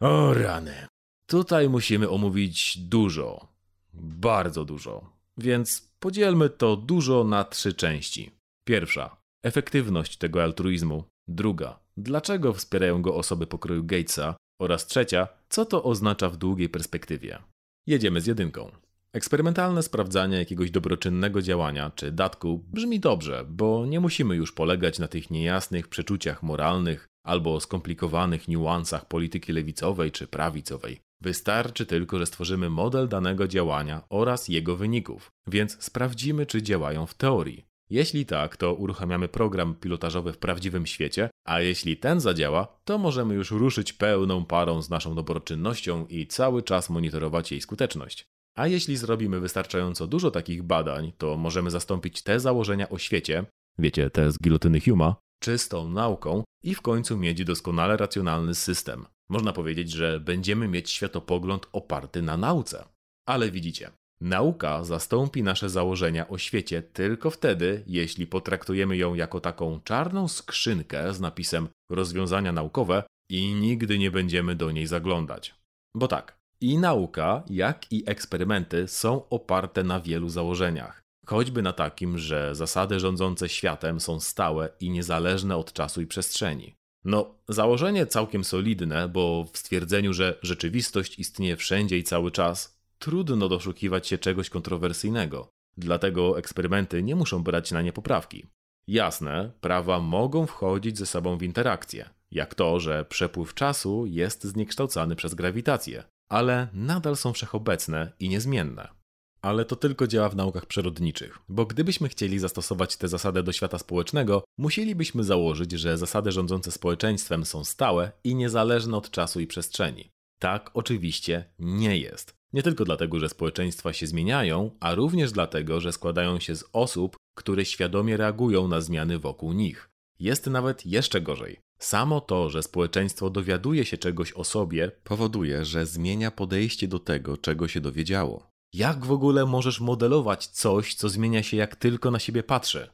O rany. Tutaj musimy omówić dużo. Bardzo dużo. Więc podzielmy to dużo na trzy części. Pierwsza. Efektywność tego altruizmu. Druga. Dlaczego wspierają go osoby pokroju Gatesa? Oraz trzecia. Co to oznacza w długiej perspektywie? Jedziemy z jedynką. Eksperymentalne sprawdzanie jakiegoś dobroczynnego działania czy datku brzmi dobrze, bo nie musimy już polegać na tych niejasnych przeczuciach moralnych albo skomplikowanych niuansach polityki lewicowej czy prawicowej. Wystarczy tylko, że stworzymy model danego działania oraz jego wyników, więc sprawdzimy, czy działają w teorii. Jeśli tak, to uruchamiamy program pilotażowy w prawdziwym świecie, a jeśli ten zadziała, to możemy już ruszyć pełną parą z naszą dobroczynnością i cały czas monitorować jej skuteczność. A jeśli zrobimy wystarczająco dużo takich badań, to możemy zastąpić te założenia o świecie, wiecie, te z gilotyny Huma, czystą nauką i w końcu mieć doskonale racjonalny system. Można powiedzieć, że będziemy mieć światopogląd oparty na nauce. Ale widzicie, nauka zastąpi nasze założenia o świecie tylko wtedy, jeśli potraktujemy ją jako taką czarną skrzynkę z napisem rozwiązania naukowe i nigdy nie będziemy do niej zaglądać. Bo tak, i nauka, jak i eksperymenty są oparte na wielu założeniach. Choćby na takim, że zasady rządzące światem są stałe i niezależne od czasu i przestrzeni. No, założenie całkiem solidne, bo w stwierdzeniu, że rzeczywistość istnieje wszędzie i cały czas, trudno doszukiwać się czegoś kontrowersyjnego. Dlatego eksperymenty nie muszą brać na nie poprawki. Jasne, prawa mogą wchodzić ze sobą w interakcję, jak to, że przepływ czasu jest zniekształcany przez grawitację, ale nadal są wszechobecne i niezmienne. Ale to tylko działa w naukach przyrodniczych, bo gdybyśmy chcieli zastosować tę zasadę do świata społecznego, musielibyśmy założyć, że zasady rządzące społeczeństwem są stałe i niezależne od czasu i przestrzeni. Tak oczywiście nie jest. Nie tylko dlatego, że społeczeństwa się zmieniają, a również dlatego, że składają się z osób, które świadomie reagują na zmiany wokół nich. Jest nawet jeszcze gorzej. Samo to, że społeczeństwo dowiaduje się czegoś o sobie, powoduje, że zmienia podejście do tego, czego się dowiedziało. Jak w ogóle możesz modelować coś, co zmienia się jak tylko na siebie patrzy?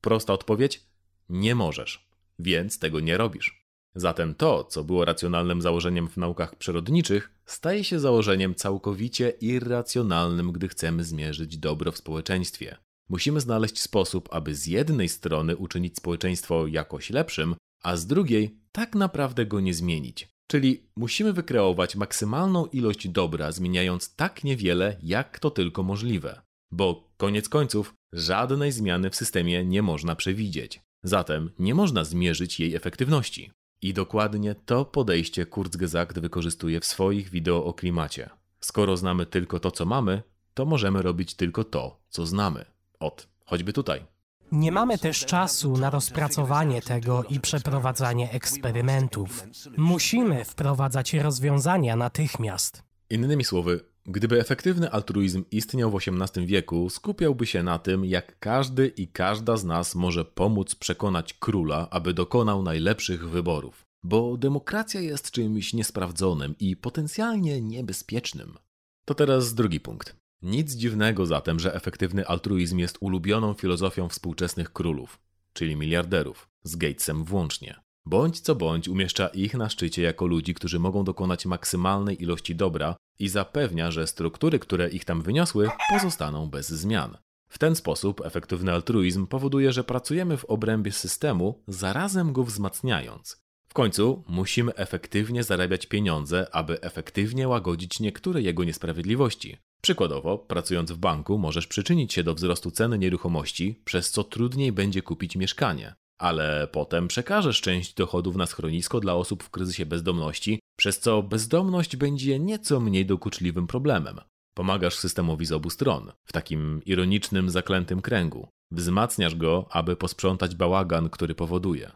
Prosta odpowiedź: nie możesz, więc tego nie robisz. Zatem to, co było racjonalnym założeniem w naukach przyrodniczych, staje się założeniem całkowicie irracjonalnym, gdy chcemy zmierzyć dobro w społeczeństwie. Musimy znaleźć sposób, aby z jednej strony uczynić społeczeństwo jakoś lepszym, a z drugiej tak naprawdę go nie zmienić. Czyli musimy wykreować maksymalną ilość dobra, zmieniając tak niewiele, jak to tylko możliwe. Bo koniec końców, żadnej zmiany w systemie nie można przewidzieć. Zatem nie można zmierzyć jej efektywności. I dokładnie to podejście Kurzgesagt wykorzystuje w swoich wideo o klimacie. Skoro znamy tylko to, co mamy, to możemy robić tylko to, co znamy. Od choćby tutaj. Nie mamy też czasu na rozpracowanie tego i przeprowadzanie eksperymentów. Musimy wprowadzać rozwiązania natychmiast. Innymi słowy, gdyby efektywny altruizm istniał w XVIII wieku, skupiałby się na tym, jak każdy i każda z nas może pomóc przekonać króla, aby dokonał najlepszych wyborów. Bo demokracja jest czymś niesprawdzonym i potencjalnie niebezpiecznym. To teraz drugi punkt. Nic dziwnego zatem, że efektywny altruizm jest ulubioną filozofią współczesnych królów, czyli miliarderów, z Gatesem włącznie. Bądź co bądź umieszcza ich na szczycie jako ludzi, którzy mogą dokonać maksymalnej ilości dobra i zapewnia, że struktury, które ich tam wyniosły, pozostaną bez zmian. W ten sposób efektywny altruizm powoduje, że pracujemy w obrębie systemu, zarazem go wzmacniając. W końcu musimy efektywnie zarabiać pieniądze, aby efektywnie łagodzić niektóre jego niesprawiedliwości. Przykładowo, pracując w banku, możesz przyczynić się do wzrostu ceny nieruchomości, przez co trudniej będzie kupić mieszkanie. Ale potem przekażesz część dochodów na schronisko dla osób w kryzysie bezdomności, przez co bezdomność będzie nieco mniej dokuczliwym problemem. Pomagasz systemowi z obu stron, w takim ironicznym, zaklętym kręgu. Wzmacniasz go, aby posprzątać bałagan, który powoduje.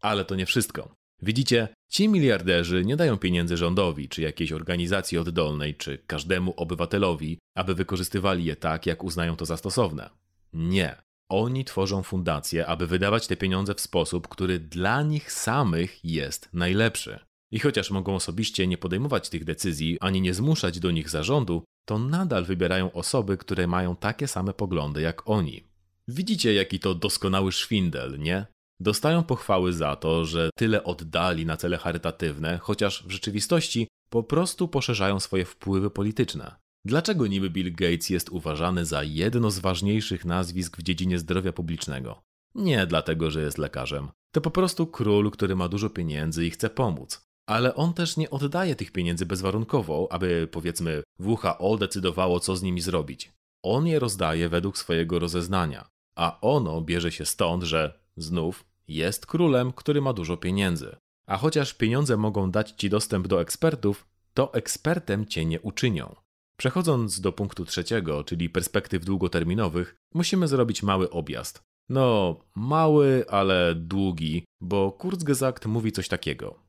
Ale to nie wszystko. Widzicie, ci miliarderzy nie dają pieniędzy rządowi, czy jakiejś organizacji oddolnej, czy każdemu obywatelowi, aby wykorzystywali je tak, jak uznają to za stosowne. Nie. Oni tworzą fundacje, aby wydawać te pieniądze w sposób, który dla nich samych jest najlepszy. I chociaż mogą osobiście nie podejmować tych decyzji ani nie zmuszać do nich zarządu, to nadal wybierają osoby, które mają takie same poglądy jak oni. Widzicie, jaki to doskonały szwindel, nie? Dostają pochwały za to, że tyle oddali na cele charytatywne, chociaż w rzeczywistości po prostu poszerzają swoje wpływy polityczne. Dlaczego niby Bill Gates jest uważany za jedno z ważniejszych nazwisk w dziedzinie zdrowia publicznego? Nie dlatego, że jest lekarzem. To po prostu król, który ma dużo pieniędzy i chce pomóc. Ale on też nie oddaje tych pieniędzy bezwarunkowo, aby powiedzmy WHO decydowało, co z nimi zrobić. On je rozdaje według swojego rozeznania, a ono bierze się stąd, że Znów jest królem, który ma dużo pieniędzy. A chociaż pieniądze mogą dać ci dostęp do ekspertów, to ekspertem cię nie uczynią. Przechodząc do punktu trzeciego, czyli perspektyw długoterminowych, musimy zrobić mały objazd. No, mały, ale długi, bo Kurzgesagt mówi coś takiego.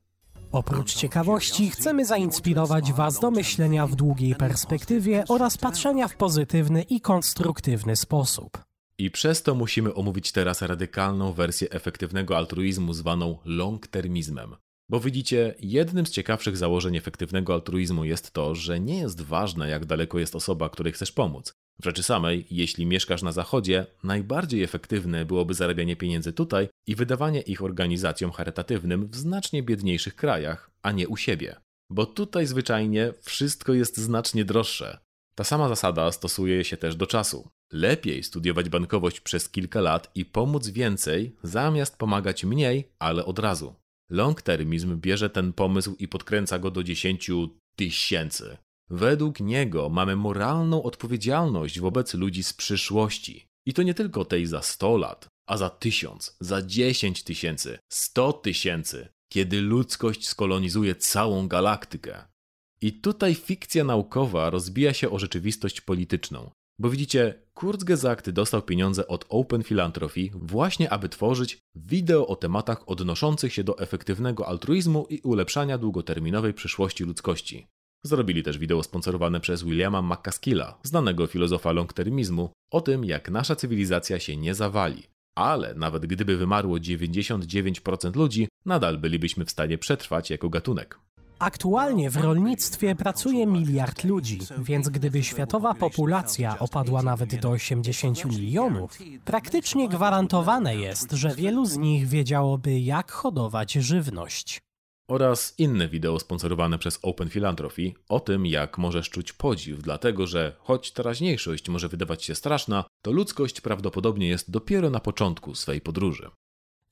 Oprócz ciekawości, chcemy zainspirować Was do myślenia w długiej perspektywie oraz patrzenia w pozytywny i konstruktywny sposób. I przez to musimy omówić teraz radykalną wersję efektywnego altruizmu zwaną long-termizmem. Bo widzicie, jednym z ciekawszych założeń efektywnego altruizmu jest to, że nie jest ważne, jak daleko jest osoba, której chcesz pomóc. W rzeczy samej, jeśli mieszkasz na zachodzie, najbardziej efektywne byłoby zarabianie pieniędzy tutaj i wydawanie ich organizacjom charytatywnym w znacznie biedniejszych krajach, a nie u siebie. Bo tutaj zwyczajnie wszystko jest znacznie droższe. Ta sama zasada stosuje się też do czasu. Lepiej studiować bankowość przez kilka lat i pomóc więcej, zamiast pomagać mniej, ale od razu. Long-termizm bierze ten pomysł i podkręca go do 10 tysięcy. Według niego mamy moralną odpowiedzialność wobec ludzi z przyszłości. I to nie tylko tej za 100 lat, a za tysiąc, za 10 tysięcy, 100 tysięcy, kiedy ludzkość skolonizuje całą galaktykę. I tutaj fikcja naukowa rozbija się o rzeczywistość polityczną. Bo widzicie, Kurzgesagt dostał pieniądze od Open Philanthropy właśnie aby tworzyć wideo o tematach odnoszących się do efektywnego altruizmu i ulepszania długoterminowej przyszłości ludzkości. Zrobili też wideo sponsorowane przez Williama McCaskilla, znanego filozofa longtermizmu, o tym jak nasza cywilizacja się nie zawali. Ale nawet gdyby wymarło 99% ludzi, nadal bylibyśmy w stanie przetrwać jako gatunek. Aktualnie w rolnictwie pracuje miliard ludzi, więc gdyby światowa populacja opadła nawet do 80 milionów, praktycznie gwarantowane jest, że wielu z nich wiedziałoby, jak hodować żywność. Oraz inne wideo sponsorowane przez Open Philanthropy o tym, jak możesz czuć podziw, dlatego że choć teraźniejszość może wydawać się straszna, to ludzkość prawdopodobnie jest dopiero na początku swej podróży.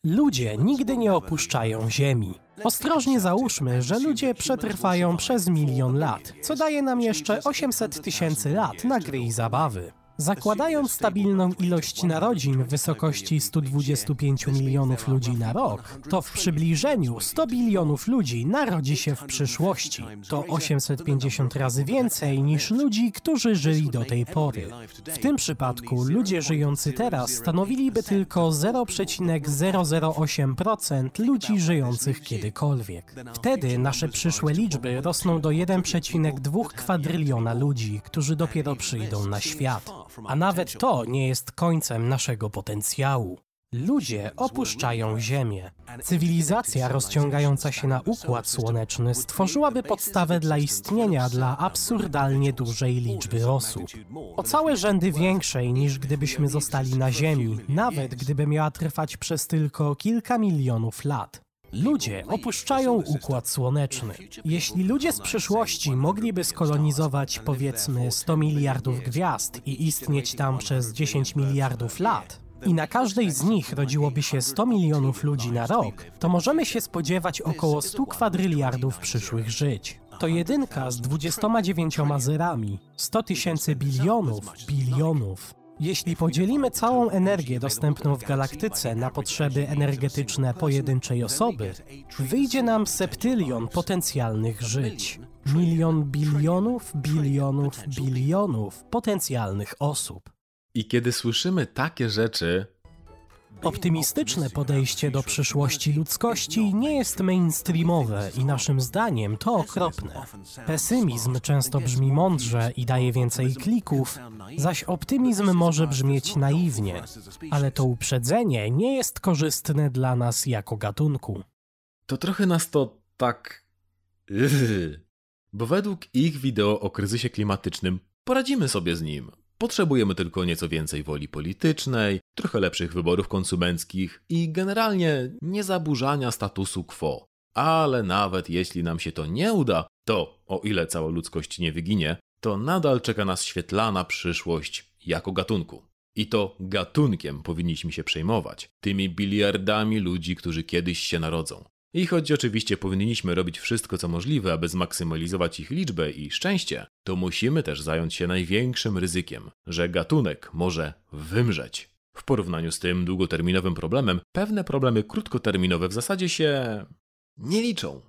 Ludzie nigdy nie opuszczają Ziemi. Ostrożnie załóżmy, że ludzie przetrwają przez milion lat, co daje nam jeszcze 800 tysięcy lat na gry i zabawy. Zakładając stabilną ilość narodzin w wysokości 125 milionów ludzi na rok, to w przybliżeniu 100 bilionów ludzi narodzi się w przyszłości. To 850 razy więcej niż ludzi, którzy żyli do tej pory. W tym przypadku ludzie żyjący teraz stanowiliby tylko 0,008% ludzi żyjących kiedykolwiek. Wtedy nasze przyszłe liczby rosną do 1,2 kwadryliona ludzi, którzy dopiero przyjdą na świat. A nawet to nie jest końcem naszego potencjału. Ludzie opuszczają Ziemię. Cywilizacja rozciągająca się na układ słoneczny stworzyłaby podstawę dla istnienia dla absurdalnie dużej liczby osób. O całe rzędy większej niż gdybyśmy zostali na Ziemi, nawet gdyby miała trwać przez tylko kilka milionów lat. Ludzie opuszczają układ słoneczny. Jeśli ludzie z przyszłości mogliby skolonizować powiedzmy 100 miliardów gwiazd i istnieć tam przez 10 miliardów lat, i na każdej z nich rodziłoby się 100 milionów ludzi na rok, to możemy się spodziewać około 100 kwadryliardów przyszłych żyć. To jedynka z 29 zerami, 100 tysięcy bilionów, bilionów. Jeśli podzielimy całą energię dostępną w galaktyce na potrzeby energetyczne pojedynczej osoby, wyjdzie nam septylion potencjalnych żyć. Milion bilionów, bilionów, bilionów potencjalnych osób. I kiedy słyszymy takie rzeczy, Optymistyczne podejście do przyszłości ludzkości nie jest mainstreamowe i naszym zdaniem to okropne. Pesymizm często brzmi mądrze i daje więcej klików, zaś optymizm może brzmieć naiwnie, ale to uprzedzenie nie jest korzystne dla nas jako gatunku. to trochę nas to tak. Yy. Bo według ich wideo o kryzysie klimatycznym poradzimy sobie z nim. Potrzebujemy tylko nieco więcej woli politycznej, trochę lepszych wyborów konsumenckich i generalnie niezaburzania statusu quo. Ale nawet jeśli nam się to nie uda, to o ile cała ludzkość nie wyginie, to nadal czeka nas świetlana przyszłość jako gatunku. I to gatunkiem powinniśmy się przejmować, tymi biliardami ludzi, którzy kiedyś się narodzą. I choć oczywiście powinniśmy robić wszystko co możliwe, aby zmaksymalizować ich liczbę i szczęście, to musimy też zająć się największym ryzykiem, że gatunek może wymrzeć. W porównaniu z tym długoterminowym problemem, pewne problemy krótkoterminowe w zasadzie się nie liczą.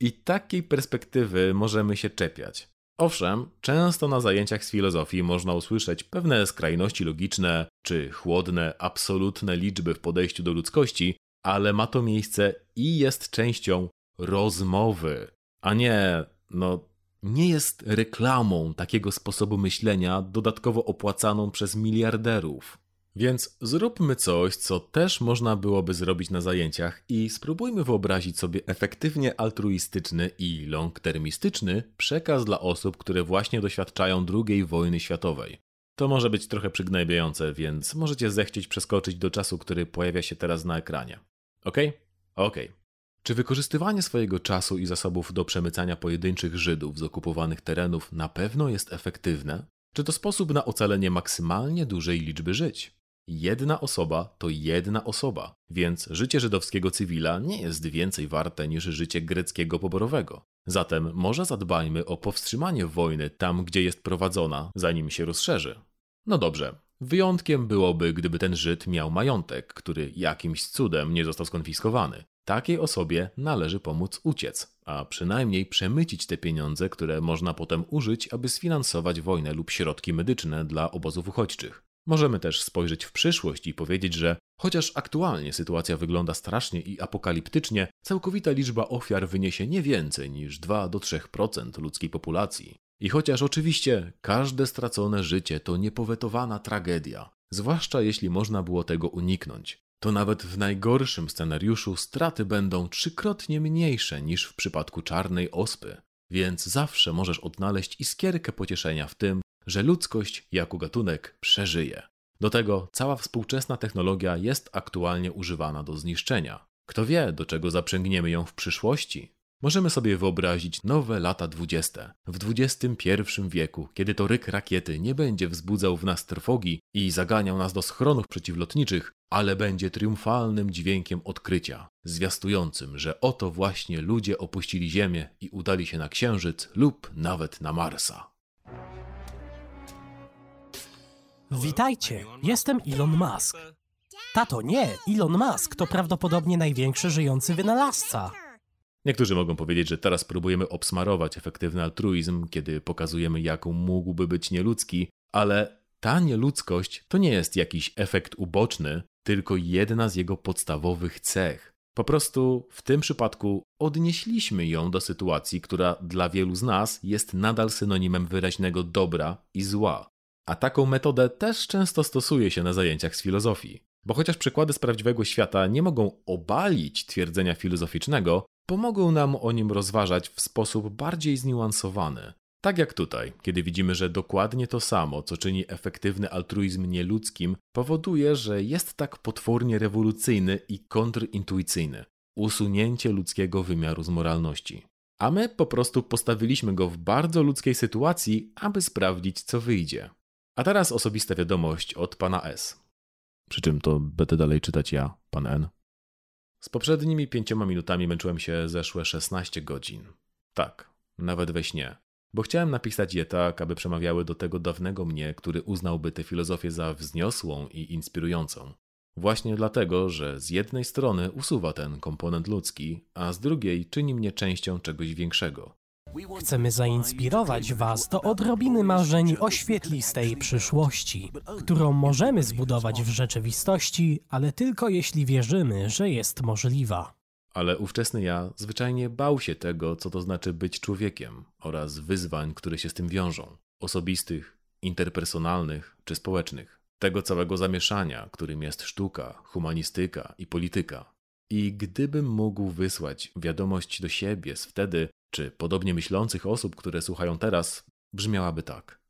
I takiej perspektywy możemy się czepiać. Owszem, często na zajęciach z filozofii można usłyszeć pewne skrajności logiczne czy chłodne, absolutne liczby w podejściu do ludzkości, ale ma to miejsce i jest częścią rozmowy, a nie, no, nie jest reklamą takiego sposobu myślenia dodatkowo opłacaną przez miliarderów. Więc zróbmy coś, co też można byłoby zrobić na zajęciach i spróbujmy wyobrazić sobie efektywnie altruistyczny i long-termistyczny przekaz dla osób, które właśnie doświadczają II wojny światowej. To może być trochę przygnębiające, więc możecie zechcieć przeskoczyć do czasu, który pojawia się teraz na ekranie. Ok? Ok. Czy wykorzystywanie swojego czasu i zasobów do przemycania pojedynczych Żydów z okupowanych terenów na pewno jest efektywne? Czy to sposób na ocalenie maksymalnie dużej liczby żyć? Jedna osoba to jedna osoba, więc życie żydowskiego cywila nie jest więcej warte niż życie greckiego poborowego. Zatem może zadbajmy o powstrzymanie wojny tam, gdzie jest prowadzona, zanim się rozszerzy. No dobrze, wyjątkiem byłoby, gdyby ten Żyd miał majątek, który jakimś cudem nie został skonfiskowany. Takiej osobie należy pomóc uciec, a przynajmniej przemycić te pieniądze, które można potem użyć, aby sfinansować wojnę lub środki medyczne dla obozów uchodźczych. Możemy też spojrzeć w przyszłość i powiedzieć, że chociaż aktualnie sytuacja wygląda strasznie i apokaliptycznie, całkowita liczba ofiar wyniesie nie więcej niż 2 do 3% ludzkiej populacji. I chociaż oczywiście każde stracone życie to niepowetowana tragedia, zwłaszcza jeśli można było tego uniknąć, to nawet w najgorszym scenariuszu straty będą trzykrotnie mniejsze niż w przypadku czarnej ospy. Więc zawsze możesz odnaleźć iskierkę pocieszenia w tym, że ludzkość jako gatunek przeżyje. Do tego cała współczesna technologia jest aktualnie używana do zniszczenia. Kto wie, do czego zaprzęgniemy ją w przyszłości? Możemy sobie wyobrazić nowe lata dwudzieste, w XXI wieku, kiedy to ryk rakiety nie będzie wzbudzał w nas trwogi i zaganiał nas do schronów przeciwlotniczych, ale będzie triumfalnym dźwiękiem odkrycia, zwiastującym, że oto właśnie ludzie opuścili Ziemię i udali się na Księżyc lub nawet na Marsa. Witajcie, jestem Elon Musk. Tato, nie, Elon Musk to prawdopodobnie największy żyjący wynalazca. Niektórzy mogą powiedzieć, że teraz próbujemy obsmarować efektywny altruizm, kiedy pokazujemy, jaką mógłby być nieludzki, ale ta nieludzkość to nie jest jakiś efekt uboczny, tylko jedna z jego podstawowych cech. Po prostu w tym przypadku odnieśliśmy ją do sytuacji, która dla wielu z nas jest nadal synonimem wyraźnego dobra i zła. A taką metodę też często stosuje się na zajęciach z filozofii. Bo chociaż przykłady z prawdziwego świata nie mogą obalić twierdzenia filozoficznego, pomogą nam o nim rozważać w sposób bardziej zniuansowany. Tak jak tutaj, kiedy widzimy, że dokładnie to samo, co czyni efektywny altruizm nieludzkim, powoduje, że jest tak potwornie rewolucyjny i kontrintuicyjny usunięcie ludzkiego wymiaru z moralności. A my po prostu postawiliśmy go w bardzo ludzkiej sytuacji, aby sprawdzić, co wyjdzie. A teraz osobista wiadomość od pana S. Przy czym to będę dalej czytać ja, pan N. Z poprzednimi pięcioma minutami męczyłem się zeszłe 16 godzin. Tak, nawet we śnie. Bo chciałem napisać je tak, aby przemawiały do tego dawnego mnie, który uznałby tę filozofię za wzniosłą i inspirującą. Właśnie dlatego, że z jednej strony usuwa ten komponent ludzki, a z drugiej czyni mnie częścią czegoś większego. Chcemy zainspirować Was do odrobiny marzeń o świetlistej przyszłości, którą możemy zbudować w rzeczywistości, ale tylko jeśli wierzymy, że jest możliwa. Ale ówczesny ja zwyczajnie bał się tego, co to znaczy być człowiekiem oraz wyzwań, które się z tym wiążą osobistych, interpersonalnych czy społecznych. Tego całego zamieszania, którym jest sztuka, humanistyka i polityka. I gdybym mógł wysłać wiadomość do siebie z wtedy, czy podobnie myślących osób, które słuchają teraz, brzmiałaby tak.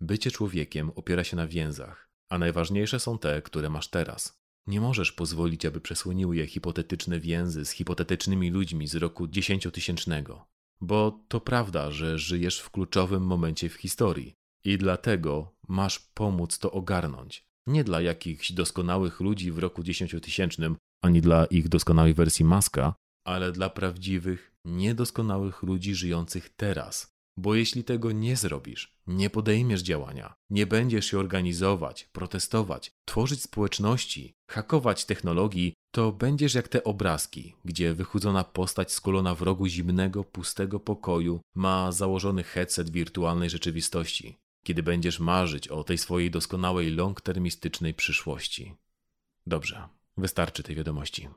Bycie człowiekiem opiera się na więzach, a najważniejsze są te, które masz teraz. Nie możesz pozwolić, aby przesłoniły je hipotetyczne więzy z hipotetycznymi ludźmi z roku dziesięciotysięcznego. Bo to prawda, że żyjesz w kluczowym momencie w historii i dlatego masz pomóc to ogarnąć. Nie dla jakichś doskonałych ludzi w roku dziesięciotysięcznym, ani dla ich doskonałej wersji Maska, ale dla prawdziwych, niedoskonałych ludzi żyjących teraz, Bo jeśli tego nie zrobisz, nie podejmiesz działania, nie będziesz się organizować, protestować, tworzyć społeczności, hakować technologii, to będziesz jak te obrazki, gdzie wychudzona postać skulona w rogu zimnego, pustego pokoju ma założony headset wirtualnej rzeczywistości, kiedy będziesz marzyć o tej swojej doskonałej long-termistycznej przyszłości. Dobrze, wystarczy tej wiadomości.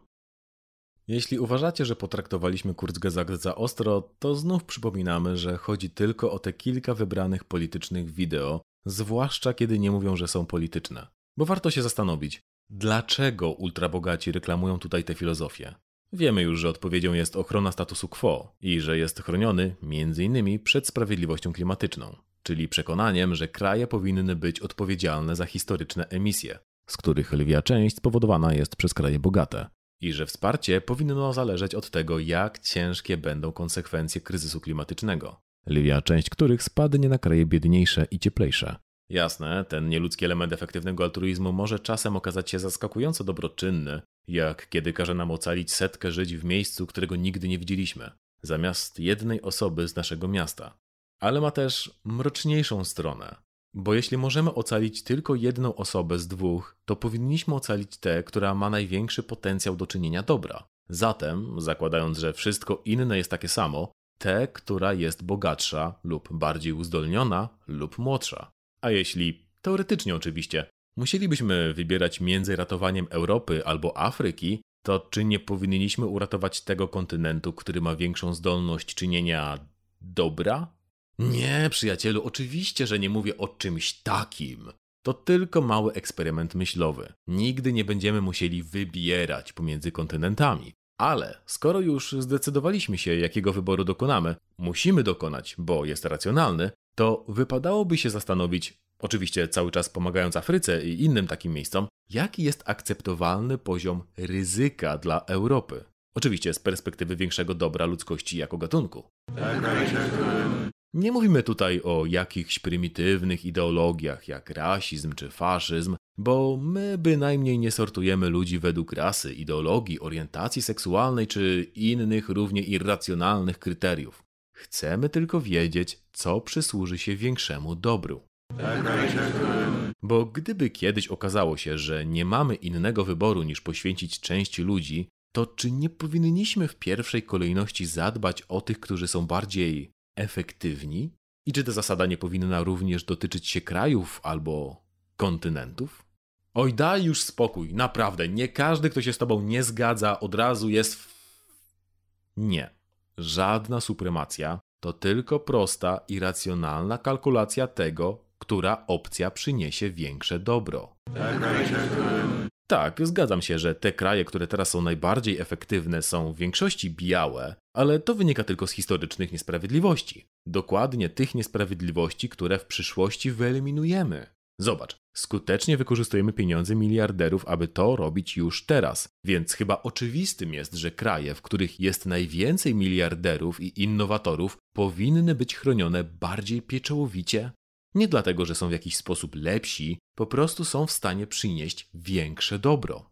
Jeśli uważacie, że potraktowaliśmy Kurzgesagt za ostro, to znów przypominamy, że chodzi tylko o te kilka wybranych politycznych wideo, zwłaszcza kiedy nie mówią, że są polityczne. Bo warto się zastanowić, dlaczego ultrabogaci reklamują tutaj tę filozofię. Wiemy już, że odpowiedzią jest ochrona statusu quo i że jest chroniony m.in. przed sprawiedliwością klimatyczną, czyli przekonaniem, że kraje powinny być odpowiedzialne za historyczne emisje, z których lwia część spowodowana jest przez kraje bogate i że wsparcie powinno zależeć od tego, jak ciężkie będą konsekwencje kryzysu klimatycznego, lwia część których spadnie na kraje biedniejsze i cieplejsze. Jasne, ten nieludzki element efektywnego altruizmu może czasem okazać się zaskakująco dobroczynny, jak kiedy każe nam ocalić setkę żyć w miejscu, którego nigdy nie widzieliśmy, zamiast jednej osoby z naszego miasta. Ale ma też mroczniejszą stronę, bo jeśli możemy ocalić tylko jedną osobę z dwóch, to powinniśmy ocalić tę, która ma największy potencjał do czynienia dobra. Zatem, zakładając, że wszystko inne jest takie samo, tę, która jest bogatsza lub bardziej uzdolniona lub młodsza. A jeśli, teoretycznie oczywiście, musielibyśmy wybierać między ratowaniem Europy albo Afryki, to czy nie powinniśmy uratować tego kontynentu, który ma większą zdolność czynienia dobra? Nie, przyjacielu, oczywiście, że nie mówię o czymś takim. To tylko mały eksperyment myślowy. Nigdy nie będziemy musieli wybierać pomiędzy kontynentami. Ale skoro już zdecydowaliśmy się, jakiego wyboru dokonamy, musimy dokonać, bo jest racjonalny, to wypadałoby się zastanowić, oczywiście cały czas pomagając Afryce i innym takim miejscom, jaki jest akceptowalny poziom ryzyka dla Europy. Oczywiście z perspektywy większego dobra ludzkości jako gatunku. Nie mówimy tutaj o jakichś prymitywnych ideologiach jak rasizm czy faszyzm, bo my bynajmniej nie sortujemy ludzi według rasy, ideologii, orientacji seksualnej czy innych równie irracjonalnych kryteriów. Chcemy tylko wiedzieć, co przysłuży się większemu dobru. Bo gdyby kiedyś okazało się, że nie mamy innego wyboru niż poświęcić część ludzi, to czy nie powinniśmy w pierwszej kolejności zadbać o tych, którzy są bardziej efektywni? I czy ta zasada nie powinna również dotyczyć się krajów albo kontynentów? Oj, daj już spokój, naprawdę. Nie każdy, kto się z tobą nie zgadza, od razu jest. W... Nie. Żadna supremacja to tylko prosta i racjonalna kalkulacja tego, która opcja przyniesie większe dobro. Tak, zgadzam się, że te kraje, które teraz są najbardziej efektywne, są w większości białe, ale to wynika tylko z historycznych niesprawiedliwości. Dokładnie tych niesprawiedliwości, które w przyszłości wyeliminujemy. Zobacz, skutecznie wykorzystujemy pieniądze miliarderów, aby to robić już teraz, więc chyba oczywistym jest, że kraje, w których jest najwięcej miliarderów i innowatorów, powinny być chronione bardziej pieczołowicie nie dlatego, że są w jakiś sposób lepsi, po prostu są w stanie przynieść większe dobro.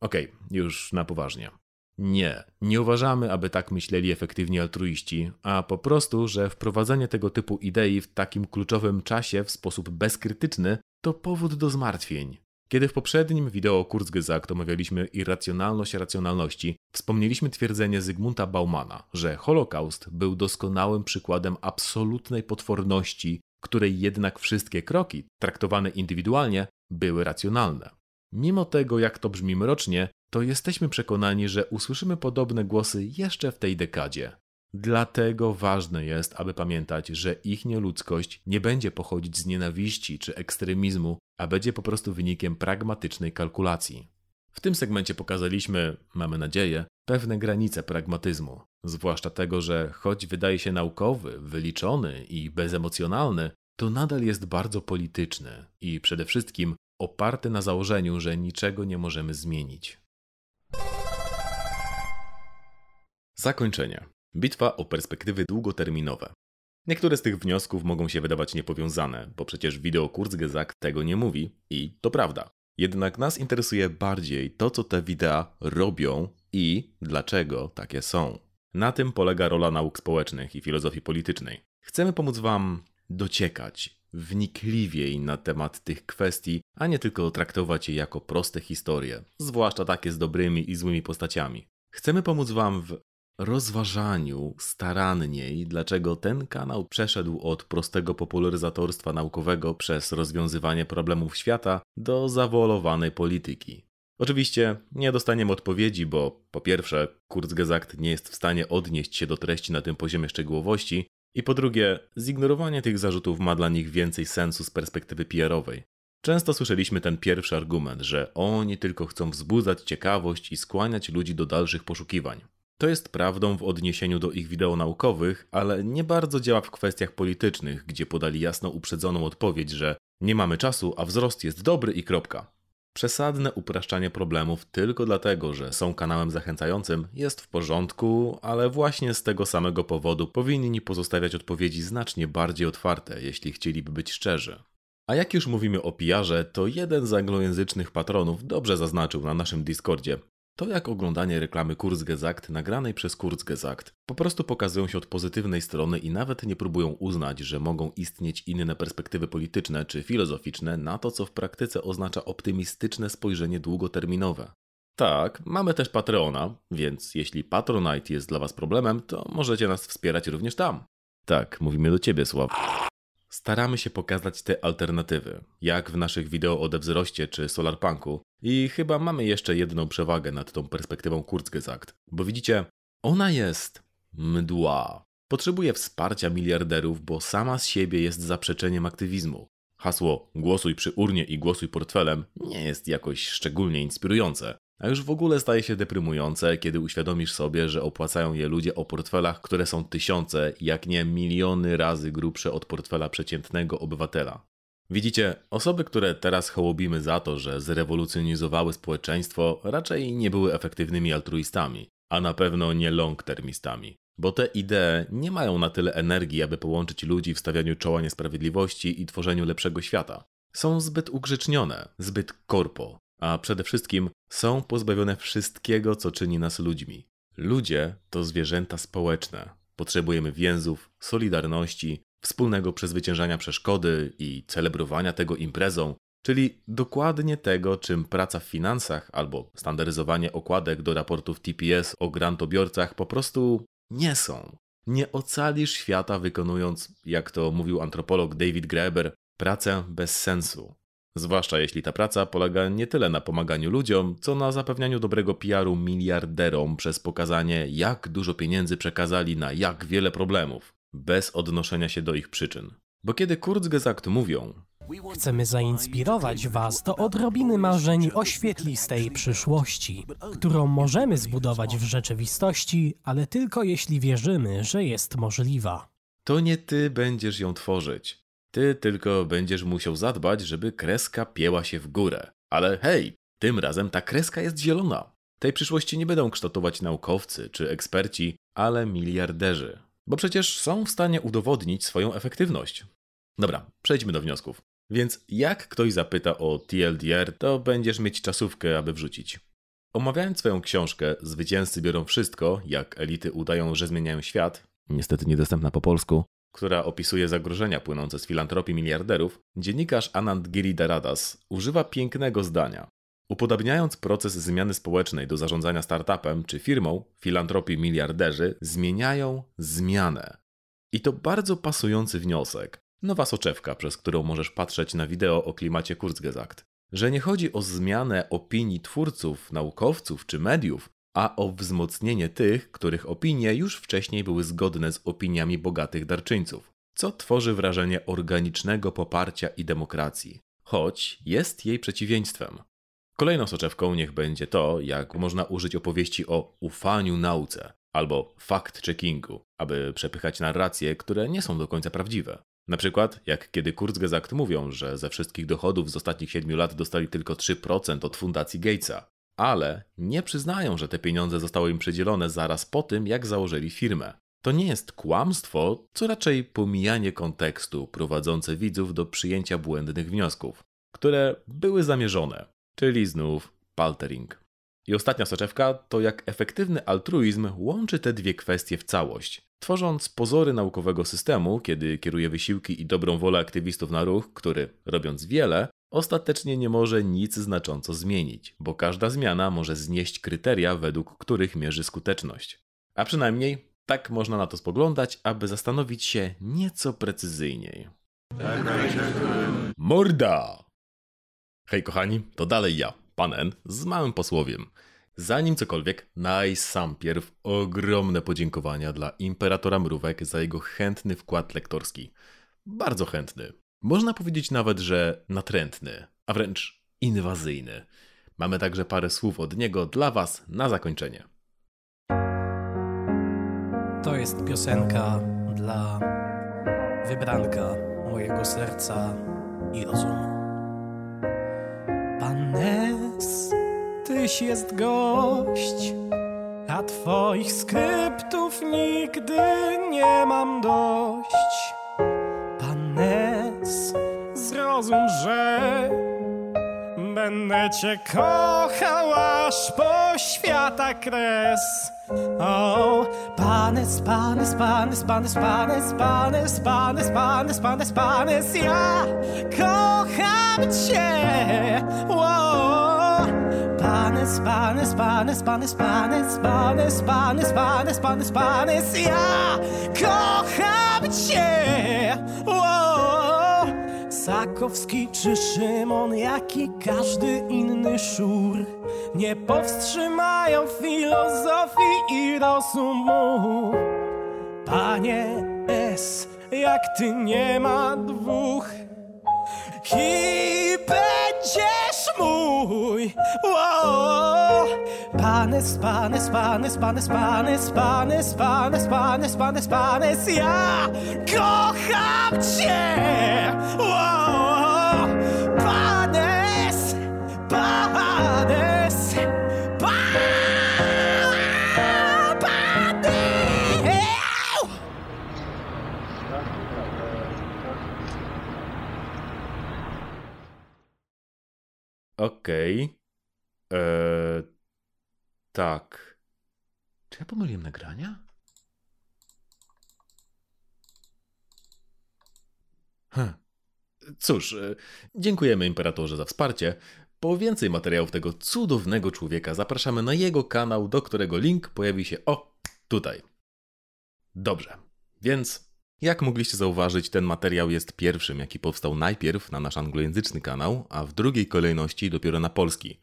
Okej, okay, już na poważnie. Nie, nie uważamy, aby tak myśleli efektywni altruiści, a po prostu, że wprowadzenie tego typu idei w takim kluczowym czasie w sposób bezkrytyczny to powód do zmartwień. Kiedy w poprzednim wideo Kurzgesagt omawialiśmy irracjonalność racjonalności, wspomnieliśmy twierdzenie Zygmunta Baumana, że Holokaust był doskonałym przykładem absolutnej potworności, której jednak wszystkie kroki, traktowane indywidualnie, były racjonalne. Mimo tego, jak to brzmi mrocznie, to jesteśmy przekonani, że usłyszymy podobne głosy jeszcze w tej dekadzie. Dlatego ważne jest, aby pamiętać, że ich nieludzkość nie będzie pochodzić z nienawiści czy ekstremizmu, a będzie po prostu wynikiem pragmatycznej kalkulacji. W tym segmencie pokazaliśmy, mamy nadzieję, pewne granice pragmatyzmu, zwłaszcza tego, że choć wydaje się naukowy, wyliczony i bezemocjonalny, to nadal jest bardzo polityczny i przede wszystkim oparty na założeniu, że niczego nie możemy zmienić. Zakończenie. Bitwa o perspektywy długoterminowe. Niektóre z tych wniosków mogą się wydawać niepowiązane, bo przecież wideo Kurzgesagt tego nie mówi i to prawda. Jednak nas interesuje bardziej to, co te wideo robią i dlaczego takie są. Na tym polega rola nauk społecznych i filozofii politycznej. Chcemy pomóc Wam dociekać wnikliwiej na temat tych kwestii, a nie tylko traktować je jako proste historie, zwłaszcza takie z dobrymi i złymi postaciami. Chcemy pomóc Wam w rozważaniu staranniej, dlaczego ten kanał przeszedł od prostego popularyzatorstwa naukowego przez rozwiązywanie problemów świata do zawolowanej polityki. Oczywiście nie dostaniemy odpowiedzi, bo po pierwsze, Kurzgesagt nie jest w stanie odnieść się do treści na tym poziomie szczegółowości, i po drugie, zignorowanie tych zarzutów ma dla nich więcej sensu z perspektywy PR-owej. Często słyszeliśmy ten pierwszy argument, że oni tylko chcą wzbudzać ciekawość i skłaniać ludzi do dalszych poszukiwań. To jest prawdą w odniesieniu do ich wideo naukowych, ale nie bardzo działa w kwestiach politycznych, gdzie podali jasno uprzedzoną odpowiedź, że nie mamy czasu, a wzrost jest dobry i kropka. Przesadne upraszczanie problemów tylko dlatego, że są kanałem zachęcającym jest w porządku, ale właśnie z tego samego powodu powinni pozostawiać odpowiedzi znacznie bardziej otwarte, jeśli chcieliby być szczerzy. A jak już mówimy o pijarze, to jeden z anglojęzycznych patronów dobrze zaznaczył na naszym Discordzie, to jak oglądanie reklamy Kurzgesagt nagranej przez Kurzgesagt. Po prostu pokazują się od pozytywnej strony i nawet nie próbują uznać, że mogą istnieć inne perspektywy polityczne czy filozoficzne na to, co w praktyce oznacza optymistyczne spojrzenie długoterminowe. Tak, mamy też Patreona, więc jeśli Patronite jest dla Was problemem, to możecie nas wspierać również tam. Tak, mówimy do Ciebie, Sław. Staramy się pokazać te alternatywy, jak w naszych wideo o wzroście czy Solarpunku i chyba mamy jeszcze jedną przewagę nad tą perspektywą Kurzgesagt, bo widzicie, ona jest mdła. Potrzebuje wsparcia miliarderów, bo sama z siebie jest zaprzeczeniem aktywizmu. Hasło głosuj przy urnie i głosuj portfelem nie jest jakoś szczególnie inspirujące. A już w ogóle staje się deprymujące, kiedy uświadomisz sobie, że opłacają je ludzie o portfelach, które są tysiące, jak nie miliony razy grubsze od portfela przeciętnego obywatela. Widzicie, osoby, które teraz hołobimy za to, że zrewolucjonizowały społeczeństwo, raczej nie były efektywnymi altruistami, a na pewno nie long-termistami. Bo te idee nie mają na tyle energii, aby połączyć ludzi w stawianiu czoła niesprawiedliwości i tworzeniu lepszego świata. Są zbyt ugrzecznione, zbyt korpo, a przede wszystkim są pozbawione wszystkiego, co czyni nas ludźmi. Ludzie to zwierzęta społeczne. Potrzebujemy więzów, solidarności, wspólnego przezwyciężania przeszkody i celebrowania tego imprezą, czyli dokładnie tego, czym praca w finansach albo standaryzowanie okładek do raportów TPS o grantobiorcach po prostu nie są. Nie ocalisz świata wykonując, jak to mówił antropolog David Graeber, pracę bez sensu. Zwłaszcza jeśli ta praca polega nie tyle na pomaganiu ludziom, co na zapewnianiu dobrego PR-u miliarderom przez pokazanie, jak dużo pieniędzy przekazali na jak wiele problemów, bez odnoszenia się do ich przyczyn. Bo kiedy Kurzgesagt mówią, Chcemy zainspirować Was do odrobiny marzeń o świetlistej przyszłości, którą możemy zbudować w rzeczywistości, ale tylko jeśli wierzymy, że jest możliwa. To nie Ty będziesz ją tworzyć. Ty tylko będziesz musiał zadbać, żeby kreska pieła się w górę. Ale hej, tym razem ta kreska jest zielona. Tej przyszłości nie będą kształtować naukowcy czy eksperci, ale miliarderzy. Bo przecież są w stanie udowodnić swoją efektywność. Dobra, przejdźmy do wniosków. Więc jak ktoś zapyta o TLDR, to będziesz mieć czasówkę, aby wrzucić. Omawiając swoją książkę Zwycięzcy biorą wszystko, jak elity udają, że zmieniają świat, niestety niedostępna po polsku, która opisuje zagrożenia płynące z filantropii miliarderów, dziennikarz Anand Giridharadas używa pięknego zdania. Upodabniając proces zmiany społecznej do zarządzania startupem czy firmą, filantropii miliarderzy zmieniają zmianę. I to bardzo pasujący wniosek. Nowa soczewka, przez którą możesz patrzeć na wideo o klimacie Kurzgesagt. Że nie chodzi o zmianę opinii twórców, naukowców czy mediów, a o wzmocnienie tych, których opinie już wcześniej były zgodne z opiniami bogatych darczyńców, co tworzy wrażenie organicznego poparcia i demokracji, choć jest jej przeciwieństwem. Kolejną soczewką niech będzie to, jak można użyć opowieści o ufaniu nauce albo fact-checkingu, aby przepychać narracje, które nie są do końca prawdziwe. Na przykład, jak kiedy Kurzgesagt mówią, że ze wszystkich dochodów z ostatnich 7 lat dostali tylko 3% od fundacji Gatesa, ale nie przyznają, że te pieniądze zostały im przydzielone zaraz po tym, jak założyli firmę. To nie jest kłamstwo, co raczej pomijanie kontekstu prowadzące widzów do przyjęcia błędnych wniosków, które były zamierzone, czyli znów paltering. I ostatnia soczewka to jak efektywny altruizm łączy te dwie kwestie w całość. Tworząc pozory naukowego systemu, kiedy kieruje wysiłki i dobrą wolę aktywistów na ruch, który, robiąc wiele, ostatecznie nie może nic znacząco zmienić, bo każda zmiana może znieść kryteria, według których mierzy skuteczność. A przynajmniej tak można na to spoglądać, aby zastanowić się nieco precyzyjniej. Morda! Hej kochani, to dalej ja, pan N, z małym posłowiem. Zanim cokolwiek, najsampierw ogromne podziękowania dla Imperatora Mrówek za jego chętny wkład lektorski. Bardzo chętny. Można powiedzieć nawet, że natrętny, a wręcz inwazyjny. Mamy także parę słów od niego dla Was na zakończenie. To jest piosenka dla wybranka mojego serca i rozumu. Panes, tyś jest gość, a twoich skryptów nigdy nie mam dość. Panes, zrozum, że będę cię kochał aż po świata kres. O, panes, panes, panes, panes, panes, panes, panes, panes, panes, panes, ja kocham cię. O, panes, panes, panes, panes, panes, panes, panes, panes, panes, panes, ja kocham cię. O, Sakowski czy Szymon, jak i każdy inny szur nie powstrzymają filozofii i rozumu. Panie S, jak ty nie ma dwóch i będziesz mój. Wow. Panes, panes, panes, panes, panes, panes, panes, panes, panes, panes, ja kocham cię. Panes, panes, pa- panes. Okej. Eee, tak. Czy ja pomyliłem nagrania? Hm. Cóż, e, dziękujemy Imperatorze za wsparcie. Po więcej materiałów tego cudownego człowieka zapraszamy na jego kanał, do którego link pojawi się o tutaj. Dobrze, więc jak mogliście zauważyć, ten materiał jest pierwszym, jaki powstał najpierw na nasz anglojęzyczny kanał, a w drugiej kolejności dopiero na polski.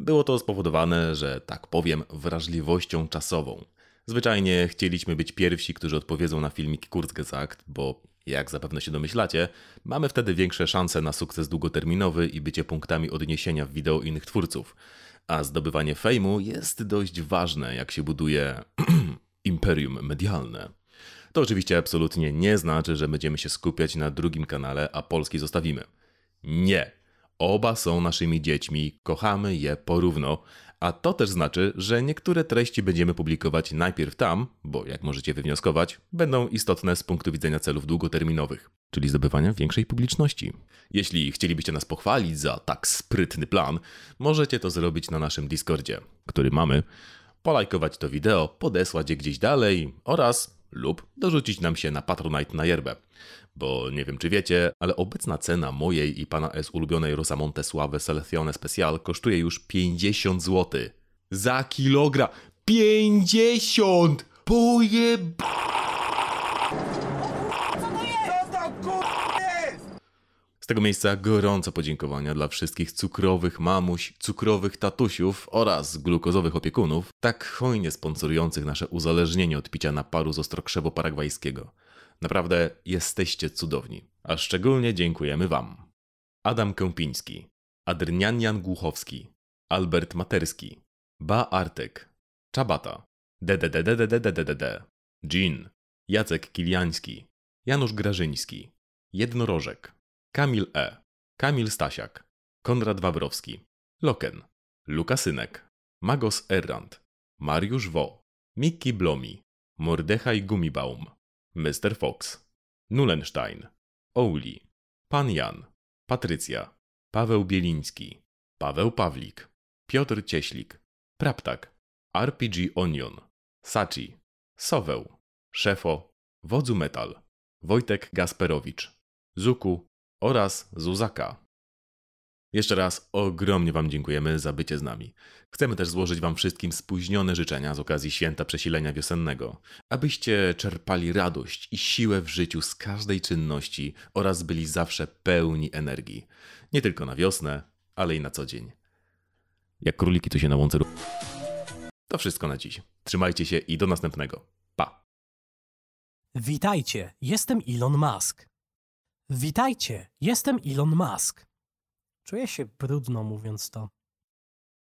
Było to spowodowane, że tak powiem, wrażliwością czasową. Zwyczajnie chcieliśmy być pierwsi, którzy odpowiedzą na filmik Kurzgesagt, bo jak zapewne się domyślacie, mamy wtedy większe szanse na sukces długoterminowy i bycie punktami odniesienia w wideo innych twórców. A zdobywanie fejmu jest dość ważne, jak się buduje imperium medialne. To oczywiście absolutnie nie znaczy, że będziemy się skupiać na drugim kanale, a polski zostawimy. Nie. Oba są naszymi dziećmi, kochamy je porówno, a to też znaczy, że niektóre treści będziemy publikować najpierw tam, bo jak możecie wywnioskować, będą istotne z punktu widzenia celów długoterminowych, czyli zdobywania większej publiczności. Jeśli chcielibyście nas pochwalić za tak sprytny plan, możecie to zrobić na naszym Discordzie, który mamy, polajkować to wideo, podesłać je gdzieś dalej oraz lub dorzucić nam się na Patronite na yerbę. Bo nie wiem czy wiecie, ale obecna cena mojej i pana S ulubionej Rosamonte Suave Selezione Special kosztuje już 50 zł. Za kilogram! 50! Pojeb... Z tego miejsca gorąco podziękowania dla wszystkich cukrowych mamuś, cukrowych tatusiów oraz glukozowych opiekunów, tak hojnie sponsorujących nasze uzależnienie od picia naparu z ostrokrzewu paragwajskiego. Naprawdę jesteście cudowni, a szczególnie dziękujemy Wam. Adam Kępiński, Adrnianian Głuchowski, Albert Materski, Ba Artek, Czabata, DDDDDDDDD, Jean, Jacek Kiliański, Janusz Grażyński, Jednorożek, Kamil E., Kamil Stasiak, Konrad Wawrowski, Loken, Lukasynek, Magos Errant, Mariusz Wo, Miki Blomi, Mordechaj Gumibaum, Mr. Fox, Nulenstein, Ouli, Pan Jan, Patrycja, Paweł Bieliński, Paweł Pawlik, Piotr Cieślik, Praptak, RPG Onion, Sachi, Soweł, Szefo, Wodzu Metal, Wojtek Gasperowicz, Zuku oraz Zuzaka. Jeszcze raz ogromnie Wam dziękujemy za bycie z nami. Chcemy też złożyć Wam wszystkim spóźnione życzenia z okazji święta przesilenia wiosennego, abyście czerpali radość i siłę w życiu z każdej czynności oraz byli zawsze pełni energii. Nie tylko na wiosnę, ale i na co dzień. Jak króliki, to się na łące. To wszystko na dziś. Trzymajcie się i do następnego. Pa! Witajcie, jestem Elon Musk. Witajcie, jestem Elon Musk. Czuję się brudno mówiąc to.